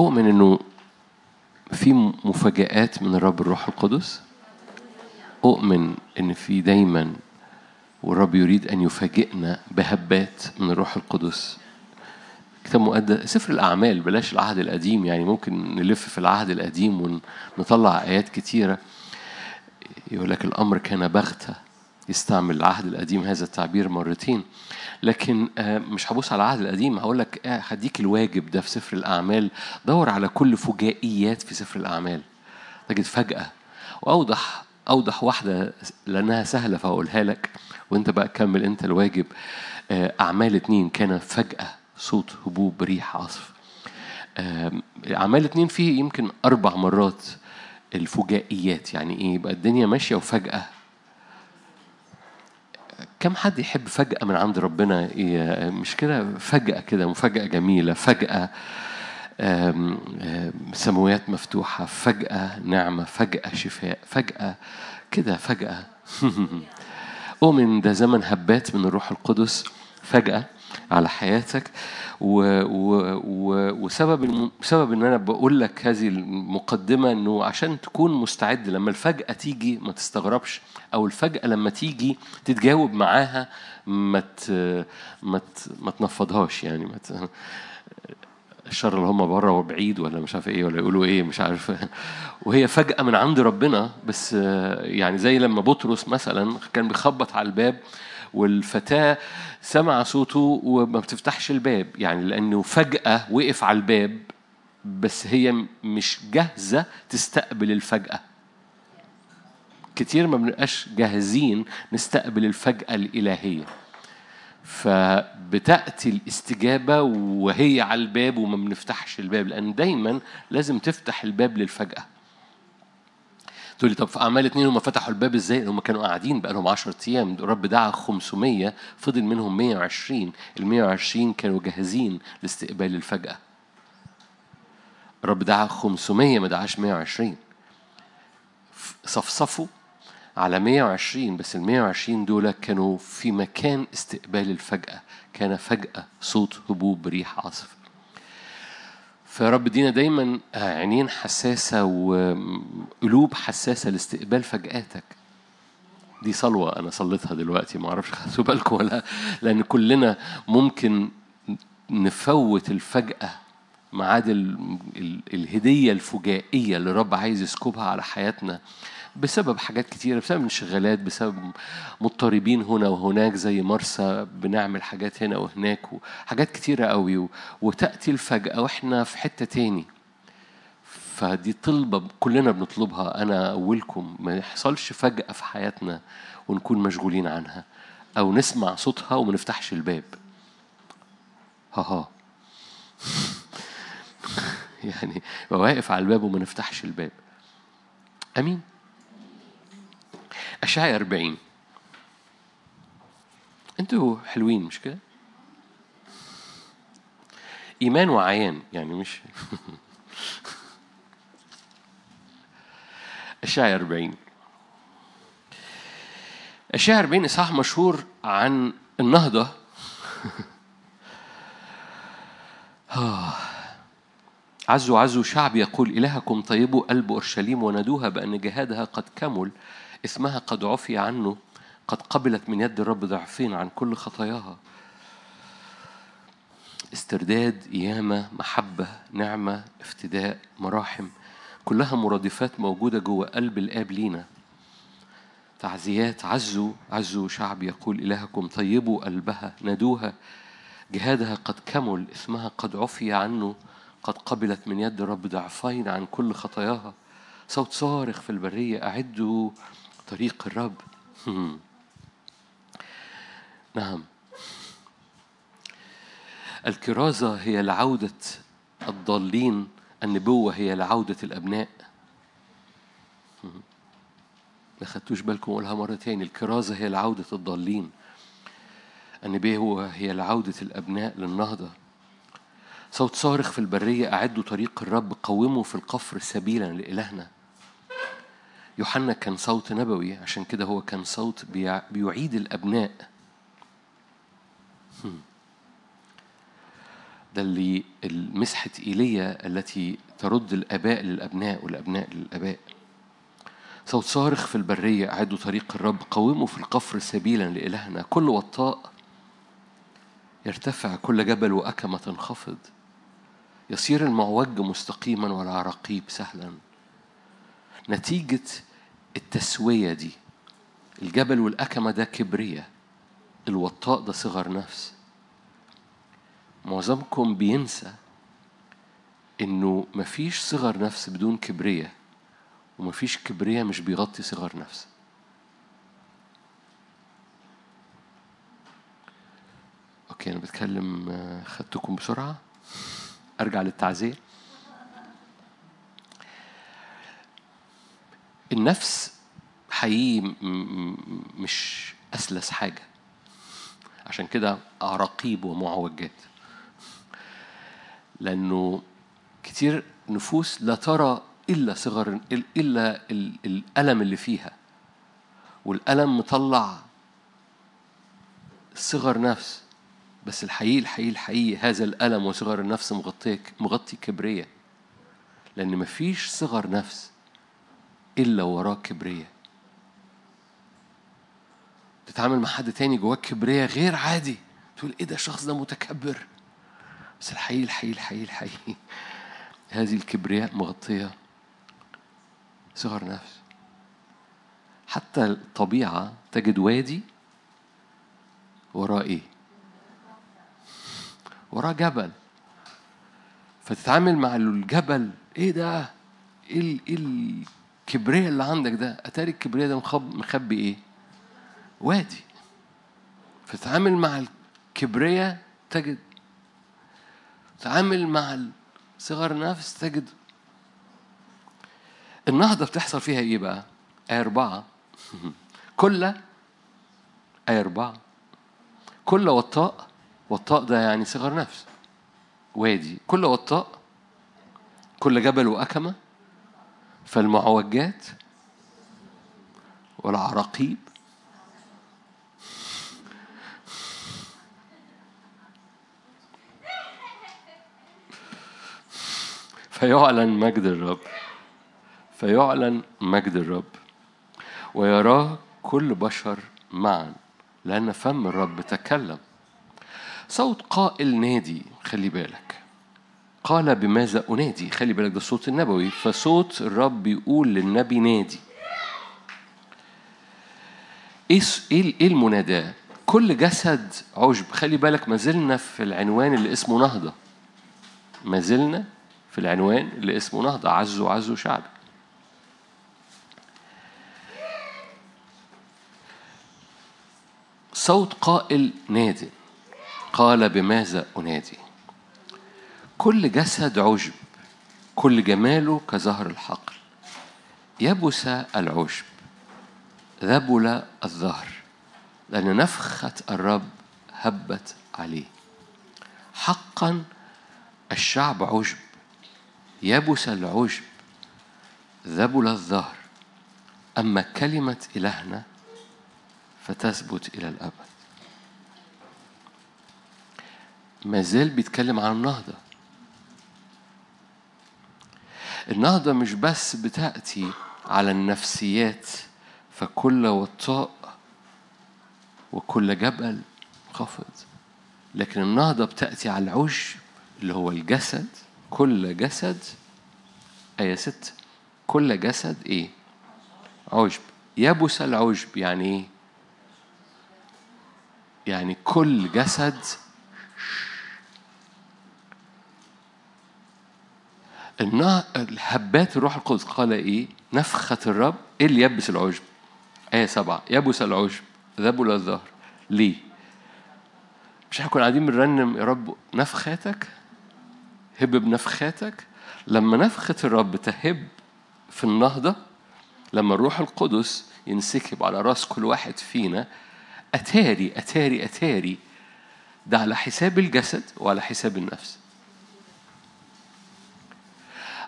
أؤمن إنه في مفاجآت من الرب الروح القدس؟ أؤمن إن في دايما والرب يريد أن يفاجئنا بهبات من الروح القدس. كتاب مقدس سفر الأعمال بلاش العهد القديم يعني ممكن نلف في العهد القديم ونطلع آيات كتيرة. يقول لك الأمر كان بغتة. يستعمل العهد القديم هذا التعبير مرتين. لكن مش هبص على العهد القديم هقول لك هديك الواجب ده في سفر الأعمال. دور على كل فجائيات في سفر الأعمال. تجد فجأة. وأوضح أوضح واحدة لأنها سهلة فأقولها لك وأنت بقى كمل أنت الواجب. أعمال اتنين كان فجأة صوت هبوب ريح عصف. أعمال اتنين فيه يمكن أربع مرات الفجائيات. يعني إيه؟ يبقى الدنيا ماشية وفجأة كم حد يحب فجأة من عند ربنا مش كده؟ فجأة كده مفاجأة جميلة فجأة سماوات مفتوحة فجأة نعمة فجأة شفاء فجأة كده فجأة. أؤمن ده زمن هبات من الروح القدس فجأة. على حياتك و و و وسبب. سبب إن أنا بقول لك هذه المقدمة إنه عشان تكون مستعد لما الفجأة تيجي ما تستغربش أو الفجأة لما تيجي تتجاوب معاها ما ت... ما ت... ما تنفضهاش يعني ما ت... الشر اللي هم بره وبعيد ولا مش عارف إيه ولا يقولوا إيه مش عارف وهي فجأة من عند ربنا بس يعني زي لما بطرس مثلا كان بيخبط على الباب والفتاة سمع صوته وما بتفتحش الباب يعني لأنه فجأة وقف على الباب بس هي مش جاهزة تستقبل الفجأة. كتير ما بنبقاش جاهزين نستقبل الفجأة الإلهية. فبتأتي الاستجابة وهي على الباب وما بنفتحش الباب لأن دايما لازم تفتح الباب للفجأة. تقول لي طب في أعمال اتنين هم فتحوا الباب إزاي؟ هم كانوا قاعدين بقى لهم 10 أيام. الرب دعا 500 فضل منهم 120 ال 120 كانوا جاهزين لاستقبال الفجأة. الرب دعا 500 ما دعاش 120 صفصفوا على 120 بس ال 120 دول كانوا في مكان استقبال الفجأة. كان فجأة صوت هبوب ريح عصف فيا رب دينا دايما عينين حساسة وقلوب حساسة لاستقبال فجآتك. دي صلوة أنا صليتها دلوقتي ما أعرفش خدتوا بالكم ولا لأن كلنا ممكن نفوت الفجأة ميعاد الهدية الفجائية اللي الرب عايز يسكبها على حياتنا. بسبب حاجات كتيرة بسبب انشغالات بسبب مضطربين هنا وهناك زي مرسى بنعمل حاجات هنا وهناك وحاجات كتيرة قوي وتأتي الفجأة وإحنا في حتة تاني. فدي طلبة كلنا بنطلبها أنا أولكم ما يحصلش فجأة في حياتنا ونكون مشغولين عنها أو نسمع صوتها وما نفتحش الباب. ها ها يعني واقف على الباب وما نفتحش الباب. أمين. اشعيا 40 أنتوا حلوين مش كده؟ إيمان وعيان يعني مش اشعيا 40 اشعيا 40 إصحاح مشهور عن النهضة. عزوا عزوا شعب يقول إلهكم طيبوا قلب أورشليم ونادوها بأن جهادها قد كمل. اسمها قد عفي عنه قد قبلت من يد الرب ضعفين عن كل خطاياها. استرداد قيامة محبة نعمة افتداء مراحم كلها مرادفات موجودة جوه قلب الآب لينا. تعزيات عزوا عزوا شعب يقول إلهكم طيبوا قلبها نادوها. جهادها قد كمل اسمها قد عفي عنه قد قبلت من يد الرب ضعفين عن كل خطاياها. صوت صارخ في البرية أعدوا طريق الرب. نعم. الكرازة هي لعودة الضالين النبوة هي لعودة الأبناء. ما خدتوش بالكم أقولها مرة تاني الكرازة هي لعودة الضالين. النبوة هي لعودة الأبناء للنهضة. صوت صارخ في البرية أعدوا طريق الرب قوموا في القفر سبيلا لإلهنا. يوحنا كان صوت نبوي عشان كده هو كان صوت بيعيد الأبناء. ده اللي مسحة إيليا التي ترد الآباء للأبناء والأبناء للآباء. صوت صارخ في البرية أعدوا طريق الرب قوموا في القفر سبيلا لإلهنا. كل وطاء يرتفع كل جبل وأكمة تنخفض. يصير المعوج مستقيما والعراقيب سهلا. نتيجة التسوية دي. الجبل والأكمة ده كبرية الوطاء ده صغر نفس. معظمكم بينسى إنه مفيش صغر نفس بدون كبرية ومفيش كبرية مش بيغطي صغر نفس. أوكي أنا بتكلم آه، خدتكم بسرعة؟ أرجع للتعزية النفس حقيقي مش أسلس حاجة. عشان كده أعراقيب ومعوجات. لأنه كتير نفوس لا ترى إلا صغر إلا الألم اللي فيها. والألم مطلع صغر نفس. بس الحقيقي الحقيقي الحقيقي هذا الألم وصغر النفس مغطيك مغطي كبرية. لأن مفيش صغر نفس. إلا وراه كبرية تتعامل مع حد تاني جواك كبرية غير عادي. تقول إيه ده الشخص ده متكبر. بس الحقيقي الحقيقي الحقيقي الحقيقي. هذه الكبرياء مغطية صغر نفس. حتى الطبيعة تجد وادي وراه إيه؟ وراه جبل. فتتعامل مع الجبل. إيه ده؟ إيه, إيه الكبرياء اللي عندك ده؟ أتاري الكبرياء ده مخبي إيه؟ وادي. فتتعامل مع الكبرياء تجد. تتعامل مع صغر نفس تجد. النهضة بتحصل فيها إيه بقى؟ آية أربعة. كل آية أربعة. كل وطاء وطاء ده يعني صغر نفس. وادي. كل وطاء كل جبل وأكمة. فالمعوجات والعراقيب فيعلن مجد الرب فيعلن مجد الرب ويراه كل بشر معا لأن فم الرب تكلم. صوت قائل نادي خلي بالك. قال بماذا أنادي؟ خلي بالك ده الصوت النبوي. فصوت الرب بيقول للنبي نادي. إيه إيه, إيه المناداة؟ كل جسد عشب. خلي بالك ما زلنا في العنوان اللي اسمه نهضة. ما زلنا في العنوان اللي اسمه نهضة. عزوا عزوا شعبي. صوت قائل نادي. قال بماذا أنادي؟ كل جسد عجب كل جماله كزهر الحقل. يبس العشب ذبل الظهر لأن نفخة الرب هبت عليه. حقا الشعب عشب يبس العشب ذبل الظهر. أما كلمة إلهنا فتثبت إلى الأبد. ما زال بيتكلم عن النهضة. النهضة مش بس بتأتي على النفسيات فكل وطاء وكل جبل خفض لكن النهضة بتأتي على العشب اللي هو الجسد كل جسد آية ست كل جسد إيه؟ عشب يبس العشب يعني إيه؟ يعني كل جسد الهبات الروح القدس قال إيه؟ نفخة الرب إيه اللي يبس العشب؟ آية سبعة يبس العشب ذبل الظهر ليه؟ مش هنكون قاعدين بنرنم يا رب نفخاتك هب بنفخاتك لما نفخة الرب تهب في النهضة لما الروح القدس ينسكب على رأس كل واحد فينا أتاري أتاري أتاري ده على حساب الجسد وعلى حساب النفس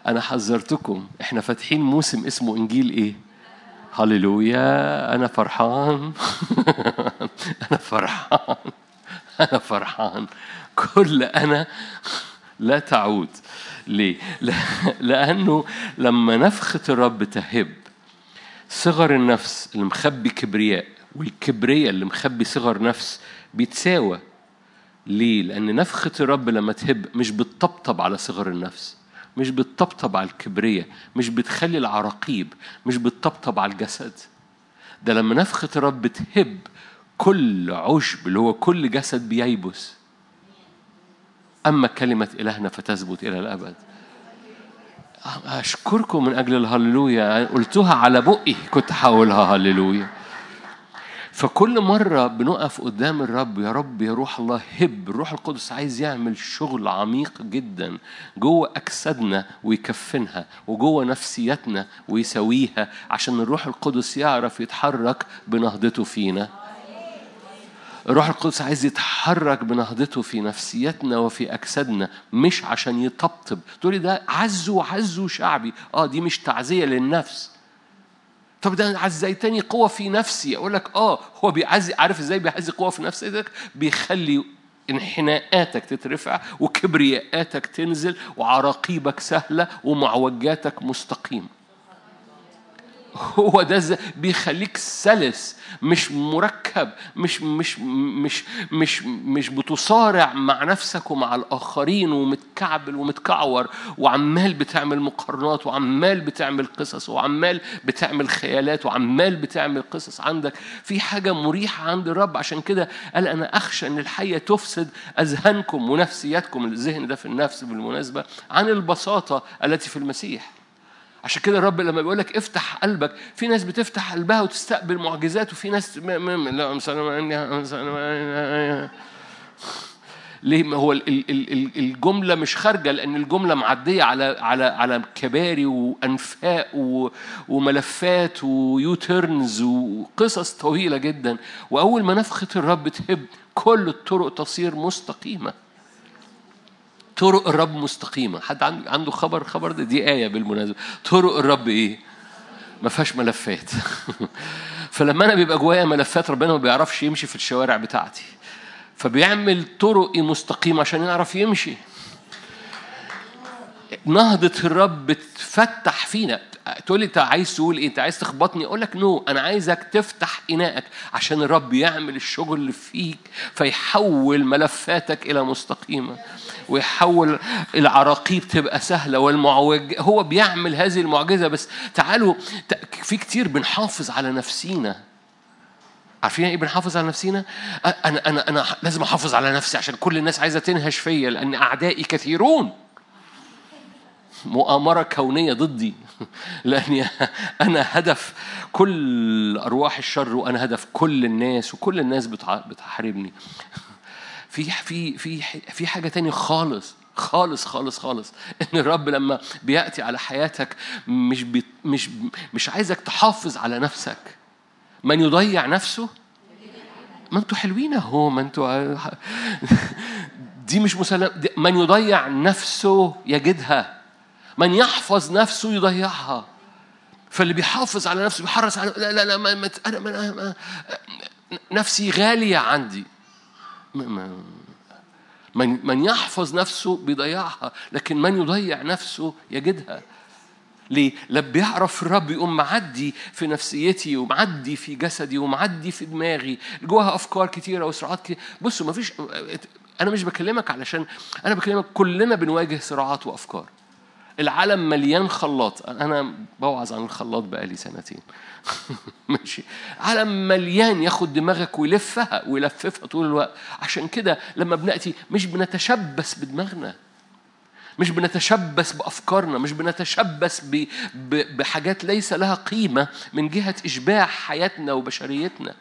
أنا حذرتكم. إحنا فاتحين موسم اسمه إنجيل إيه؟ هللويا. أنا فرحان. أنا فرحان. أنا فرحان. كل أنا لا تعود. ليه؟ لأنه لما نفخة الرب تهب صغر النفس اللي مخبي كبرياء والكبرياء اللي مخبي صغر نفس بيتساوى. ليه؟ لأن نفخة الرب لما تهب مش بتطبطب على صغر النفس. مش بتطبطب على الكبرياء مش بتخلي العراقيب مش بتطبطب على الجسد. ده لما نفخة الرب تهب كل عشب اللي هو كل جسد بييبس. أما كلمة إلهنا فتثبت إلى الأبد. أشكركم من أجل الهللويا. قلتها على بقي كنت هقولها هللويا. فكل مرة بنقف قدام الرب يا رب يا روح الله هب الروح القدس عايز يعمل شغل عميق جدا جوه أجسادنا ويكفنها وجوه نفسيتنا ويسويها عشان الروح القدس يعرف يتحرك بنهضته فينا. الروح القدس عايز يتحرك بنهضته في نفسيتنا وفي أجسادنا مش عشان يطبطب. تقولي ده عزوا عزوا شعبي. آه دي مش تعزية للنفس. طب ده عزيتني قوة في نفسي. أقول لك آه هو بيعزي عارف إزاي بيعزي قوة في نفسك بيخلي انحناءاتك تترفع وكبرياءاتك تنزل وعراقيبك سهلة ومعوجاتك مستقيمة. هو ده بيخليك سلس مش مركب مش مش مش مش مش بتصارع مع نفسك ومع الآخرين ومتكعبل ومتكعور وعمال بتعمل مقارنات وعمال بتعمل قصص وعمال بتعمل خيالات وعمال بتعمل قصص عندك. في حاجة مريحة عند الرب عشان كده قال أنا أخشى أن الحية تفسد أذهانكم ونفسياتكم. الذهن ده في النفس بالمناسبة عن البساطة التي في المسيح. عشان كده الرب لما بيقول لك افتح قلبك في ناس بتفتح قلبها وتستقبل معجزات وفي ناس. لا ليه؟ ما هو ال- ال- ال- ال- الجملة مش خارجة لأن الجملة معدية على على على كباري وأنفاق وملفات ويوتيرنز وقصص طويلة جدا. وأول ما نفخة الرب تهب كل الطرق تصير مستقيمة. طرق الرب مستقيمة. حد عنده خبر؟ خبر ده دي آية بالمناسبة. طرق الرب إيه؟ ما فيهاش ملفات. فلما أنا بيبقى جوايا ملفات ربنا ما بيعرفش يمشي في الشوارع بتاعتي. فبيعمل طرق مستقيمة عشان يعرف يمشي. نهضة الرب بتفتح فينا. تقول لي انت عايز تقول إيه؟ انت عايز تخبطني؟ أقول لك نو أنا عايزك تفتح اناءك عشان الرب يعمل الشغل اللي فيك فيحول ملفاتك إلى مستقيمة ويحول العراقيب تبقى سهلة والمعوج هو بيعمل هذه المعجزة. بس تعالوا في كتير بنحافظ على نفسينا. عارفين إيه بنحافظ على نفسينا؟ أنا أنا أنا لازم أحافظ على نفسي عشان كل الناس عايزة تنهش فيا لأن أعدائي كثيرون. مؤامرة كونية ضدي. لأني أنا هدف كل أرواح الشر وأنا هدف كل الناس وكل الناس بتحاربني. في في في في حاجة تانية خالص خالص خالص خالص. إن الرب لما بيأتي على حياتك مش بي مش مش عايزك تحافظ على نفسك. من يضيع نفسه؟ ما أنتوا حلوين اهو ما أنتوا دي مش مسلم من يضيع نفسه يجدها. من يحفظ نفسه يضيعها. فاللي بيحافظ على نفسه بيحرص على لا لا لا ما ما أنا ما ما نفسي غالية عندي. من من يحفظ نفسه بيضيعها لكن من يضيع نفسه يجدها. ليه؟ لما بيعرف الرب يقوم معدي في نفسيتي ومعدي في جسدي ومعدي في دماغي جواها أفكار كتيرة وصراعات كتير بصوا ما فيش أنا مش بكلمك علشان أنا بكلمك كلنا بنواجه صراعات وأفكار. العالم مليان خلاط. أنا بوعظ عن الخلاط بقالي سنتين. ماشي. عالم مليان ياخد دماغك ويلفها ويلففها طول الوقت. عشان كده لما بنأتي مش بنتشبث بدماغنا. مش بنتشبث بأفكارنا. مش بنتشبث ب... ب... بحاجات ليس لها قيمة من جهة إشباع حياتنا وبشريتنا.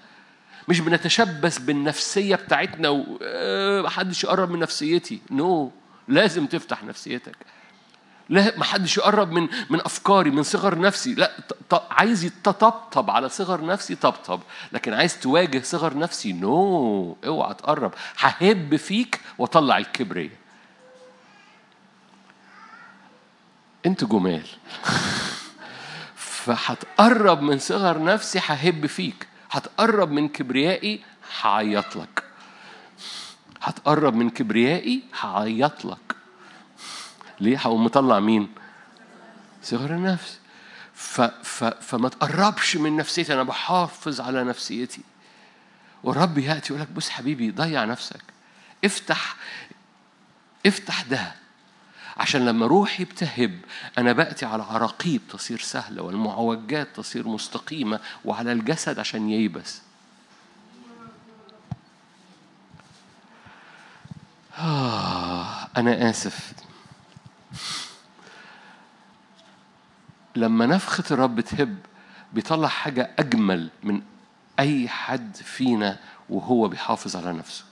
مش بنتشبث بالنفسية بتاعتنا ومحدش يقرب من نفسيتي. نو no. لازم تفتح نفسيتك. لا ما حدش يقرب من من أفكاري من صغر نفسي. لا. عايز يتطبطب على صغر نفسي طبطب. لكن عايز تواجه صغر نفسي نو no. اوعى تقرب. ههب فيك واطلع الكبريه انت جمال. فهتقرب من صغر نفسي ههب فيك. هتقرب من كبريائي هعيط لك. هتقرب من كبريائي هعيط لك. ليه؟ هقوم مطلع مين؟ صغر النفس. ف ف فما تقربش من نفسيتي أنا بحافظ على نفسيتي. والرب يأتي يقول لك بص حبيبي ضيع نفسك. افتح افتح ده. عشان لما روحي بتهب أنا بأتي على عراقيب تصير سهلة والمعوجات تصير مستقيمة وعلى الجسد عشان ييبس. آه أنا آسف. لما نفخة الرب تهب بيطلع حاجة أجمل من أي حد فينا وهو بيحافظ على نفسه.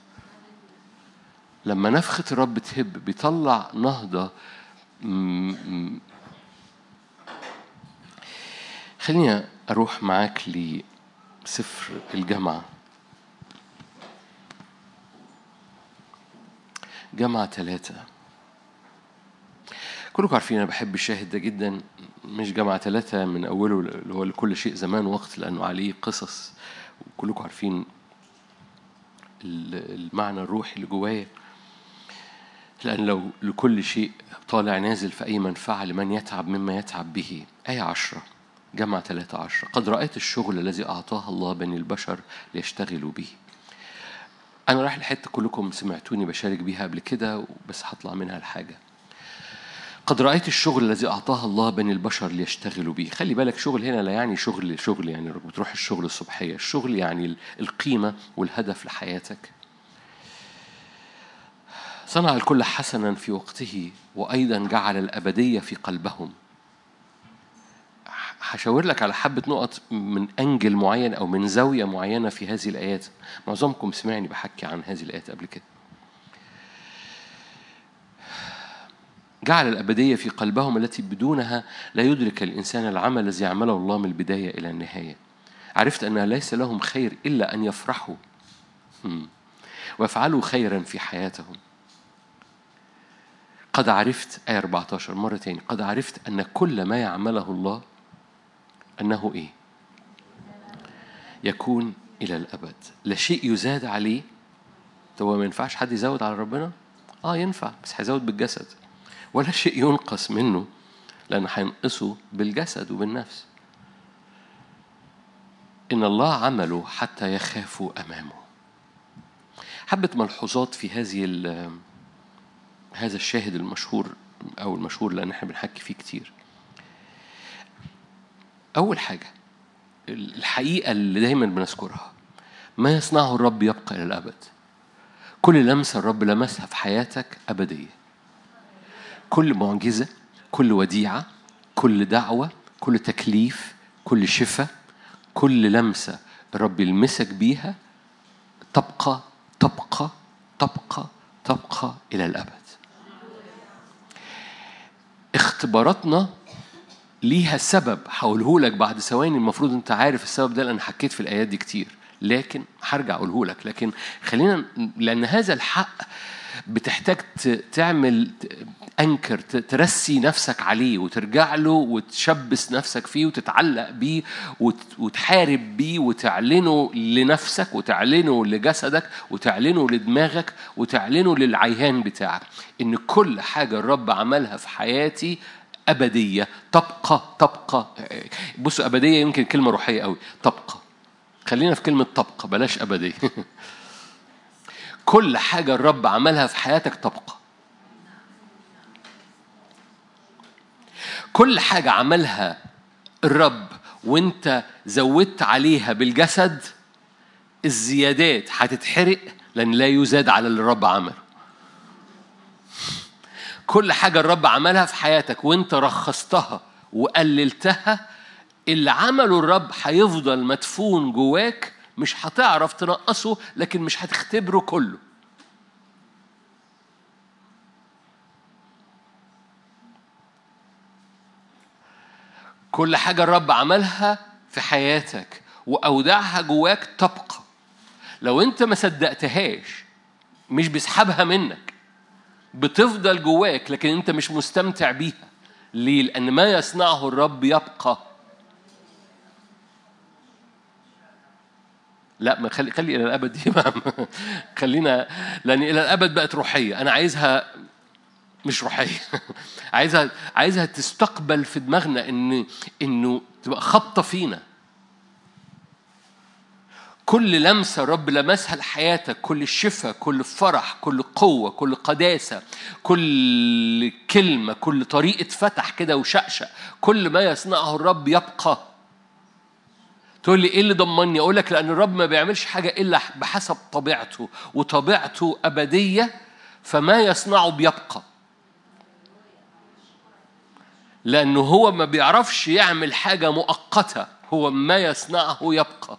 لما نفخة الرب تهب بيطلع نهضة خليني أروح معاك لسفر الجامعة. جامعة ثلاثة كلكم عارفين أنا بحب الشاهد ده جدا مش جامعة ثلاثة من أوله اللي هو لكل شيء زمان وقت لأنه عليه قصص. وكلكم عارفين المعنى الروحي اللي جوايا. لأن لو لكل شيء طالع نازل في أي منفعة لمن يتعب مما يتعب به. آية عشرة؟ جمع ثلاثة عشرة. قد رأيت الشغل الذي أعطاه الله بني البشر ليشتغلوا به. أنا رايح لحتة كلكم سمعتوني بشارك بيها قبل كده بس هطلع منها الحاجة. قد رأيت الشغل الذي أعطاه الله بني البشر ليشتغلوا به. خلي بالك شغل هنا لا يعني شغل شغل يعني بتروح الشغل الصبحية. الشغل يعني القيمة والهدف لحياتك. صنع الكل حسنا في وقته وأيضا جعل الأبدية في قلبهم. هشاور لك على حبة نقط من أنجل معين أو من زاوية معينة في هذه الآيات. معظمكم سمعني بحكي عن هذه الآيات قبل كده. جعل الأبدية في قلبهم التي بدونها لا يدرك الإنسان العمل الذي يعمله الله من البداية إلى النهاية. عرفت أن ليس لهم خير إلا أن يفرحوا. ويفعلوا خيرا في حياتهم. قد عرفت آية 14 مرة تاني قد عرفت أن كل ما يعمله الله أنه إيه؟ يكون إلى الأبد. لا شيء يزاد عليه. هو ما ينفعش حد يزود على ربنا؟ آه ينفع بس هيزود بالجسد. ولا شيء ينقص منه لأن هينقصه بالجسد وبالنفس. إن الله عمله حتى يخافوا أمامه. حبة ملحوظات في هذه هذا الشاهد المشهور أو المشهور لأن إحنا بنحكي فيه كتير. أول حاجة الحقيقة اللي دايما بنذكرها ما يصنعه الرب يبقى إلى الأبد. كل لمسة الرب لمسها في حياتك أبدية. كل معجزة كل وديعة كل دعوة كل تكليف كل شفاء كل لمسة الرب يلمسك بيها تبقى تبقى تبقى تبقى إلى الأبد. اختباراتنا ليها سبب هقوله لك بعد ثواني المفروض أنت عارف السبب ده لأن حكيت في الآيات دي كتير. لكن هرجع أقوله لك لكن خلينا لأن هذا الحق بتحتاج تعمل انكر ترسي نفسك عليه وترجع له وتشبس نفسك فيه وتتعلق بيه وتحارب بيه وتعلنه لنفسك وتعلنه لجسدك وتعلنه لدماغك وتعلنه للعيان بتاعك. إن كل حاجة الرب عملها في حياتي أبدية تبقى تبقى بصوا أبدية يمكن كلمة روحية قوي تبقى خلينا في كلمة تبقى بلاش أبدية. كل حاجة الرب عملها في حياتك تبقى. كل حاجة عملها الرب وانت زودت عليها بالجسد الزيادات هتتحرق لأن لا يزاد على اللي الرب عمله. كل حاجة الرب عملها في حياتك وانت رخصتها وقللتها اللي عمله الرب هيفضل مدفون جواك مش هتعرف تنقصه لكن مش هتختبره كله. كل حاجة الرب عملها في حياتك وأودعها جواك تبقى. لو أنت ما صدقتهاش مش بيسحبها منك بتفضل جواك لكن أنت مش مستمتع بيها. ليه؟ لأن ما يصنعه الرب يبقى. لا ما خلي خلي إلى الأبد دي خلينا لأن إلى الأبد بقت روحية. أنا عايزها مش روحية. عايزها عايزها تستقبل في دماغنا إن إنه تبقى خبطة فينا. كل لمسة رب لمسها لحياتك كل شفاء كل فرح كل قوة كل قداسة كل كلمة كل طريقة فتح كده وشقشق كل ما يصنعه الرب يبقى. تقول لي إيه اللي ضمني؟ أقول لك لأن الرب ما بيعملش حاجة إلا بحسب طبيعته وطبيعته أبدية فما يصنعه بيبقى. لأنه هو ما بيعرفش يعمل حاجة مؤقتة هو ما يصنعه يبقى.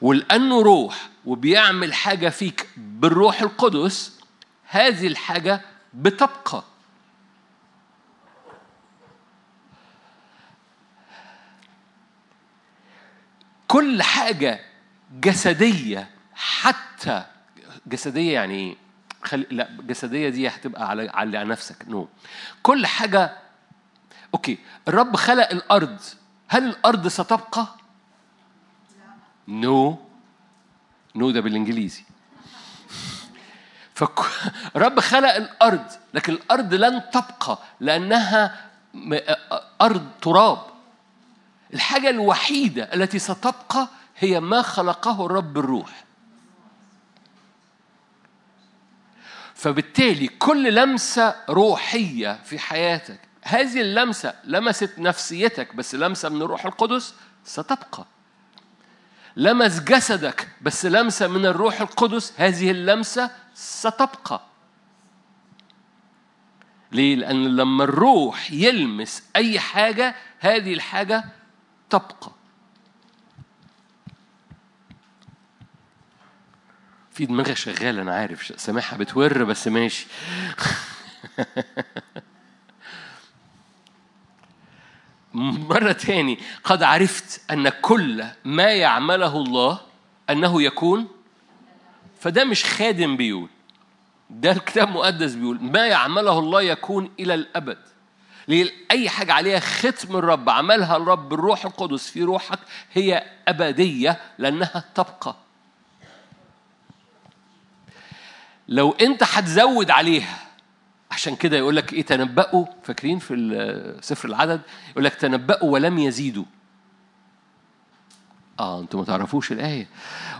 ولأنه روح وبيعمل حاجة فيك بالروح القدس هذه الحاجة بتبقى. كل حاجة جسدية حتى جسدية يعني إيه؟ خل... لا جسدية دي هتبقى على على نفسك نو كل حاجة okay الرب خلق الأرض هل الأرض ستبقى؟ no no ده بالإنجليزي فرب خلق الأرض لكن الأرض لن تبقى لأنها أرض تراب الحاجة الوحيدة التي ستبقى هي ما خلقه الرب الروح. فبالتالي كل لمسة روحية في حياتك هذه اللمسة لمست نفسيتك بس لمسة من الروح القدس ستبقى. لمس جسدك بس لمسة من الروح القدس هذه اللمسة ستبقى. ليه؟ لأن لما الروح يلمس أي حاجة هذه الحاجة تبقى. في دماغي شغالة أنا عارف. سامعها بتور بس ماشي. مرة تاني قد عرفت أن كل ما يعمله الله أنه يكون فده مش خادم بيقول. ده الكتاب المقدس بيقول ما يعمله الله يكون إلى الأبد. أي حاجة عليها ختم الرب عملها الرب بالروح القدس في روحك هي أبدية لأنها تبقى. لو أنت هتزود عليها عشان كده يقول لك إيه تنبأوا فاكرين في سفر العدد؟ يقول لك تنبأوا ولم يزيدوا. آه أنتوا ما تعرفوش الآية.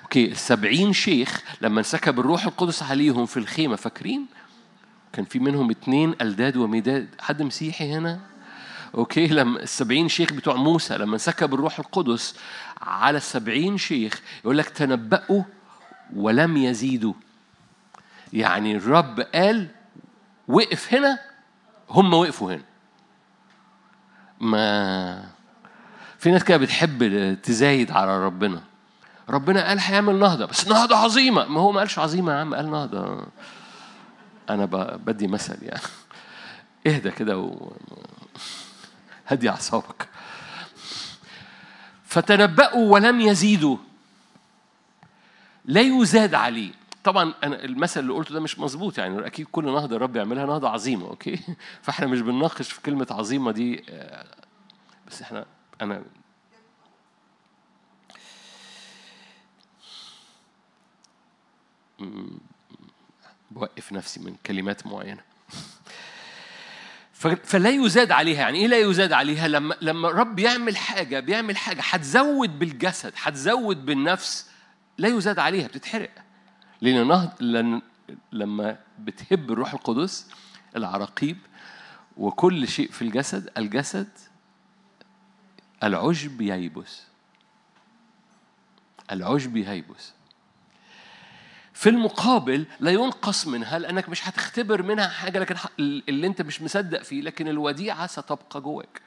أوكي السبعين شيخ لما انسكب الروح القدس عليهم في الخيمة فاكرين؟ كان في منهم اتنين ألداد ومداد حد مسيحي هنا؟ أوكي لما السبعين شيخ بتوع موسى لما انسكب الروح القدس على السبعين شيخ يقول لك تنبأوا ولم يزيدوا. يعني الرب قال وقف هنا هم وقفوا هنا. ما في ناس كده بتحب تزايد على ربنا. ربنا قال هيعمل نهضة بس نهضة عظيمة. ما هو ما قالش عظيمة يا عم قال نهضة. أنا بدي مثل يعني. اهدى كده و... هدي أعصابك. فتنبأوا ولم يزيدوا. لا يزاد عليه طبعا أنا المثل اللي قلته ده مش مظبوط يعني. أكيد كل نهضة الرب يعملها نهضة عظيمة أوكي؟ فإحنا مش بنناقش في كلمة عظيمة دي بس إحنا أنا بوقف نفسي من كلمات معينة. فلا يزاد عليها. يعني إيه لا يزاد عليها؟ لما لما الرب يعمل حاجة بيعمل حاجة هتزود بالجسد هتزود بالنفس لا يزاد عليها بتتحرق. لأن نهض لأن لما بتهب الروح القدس العراقيب وكل شيء في الجسد الجسد العشب ييبس العشب ييبس في المقابل لا ينقص منها لأنك مش هتختبر منها حاجة لكن اللي أنت مش مصدق فيه لكن الوديعة ستبقى جواك.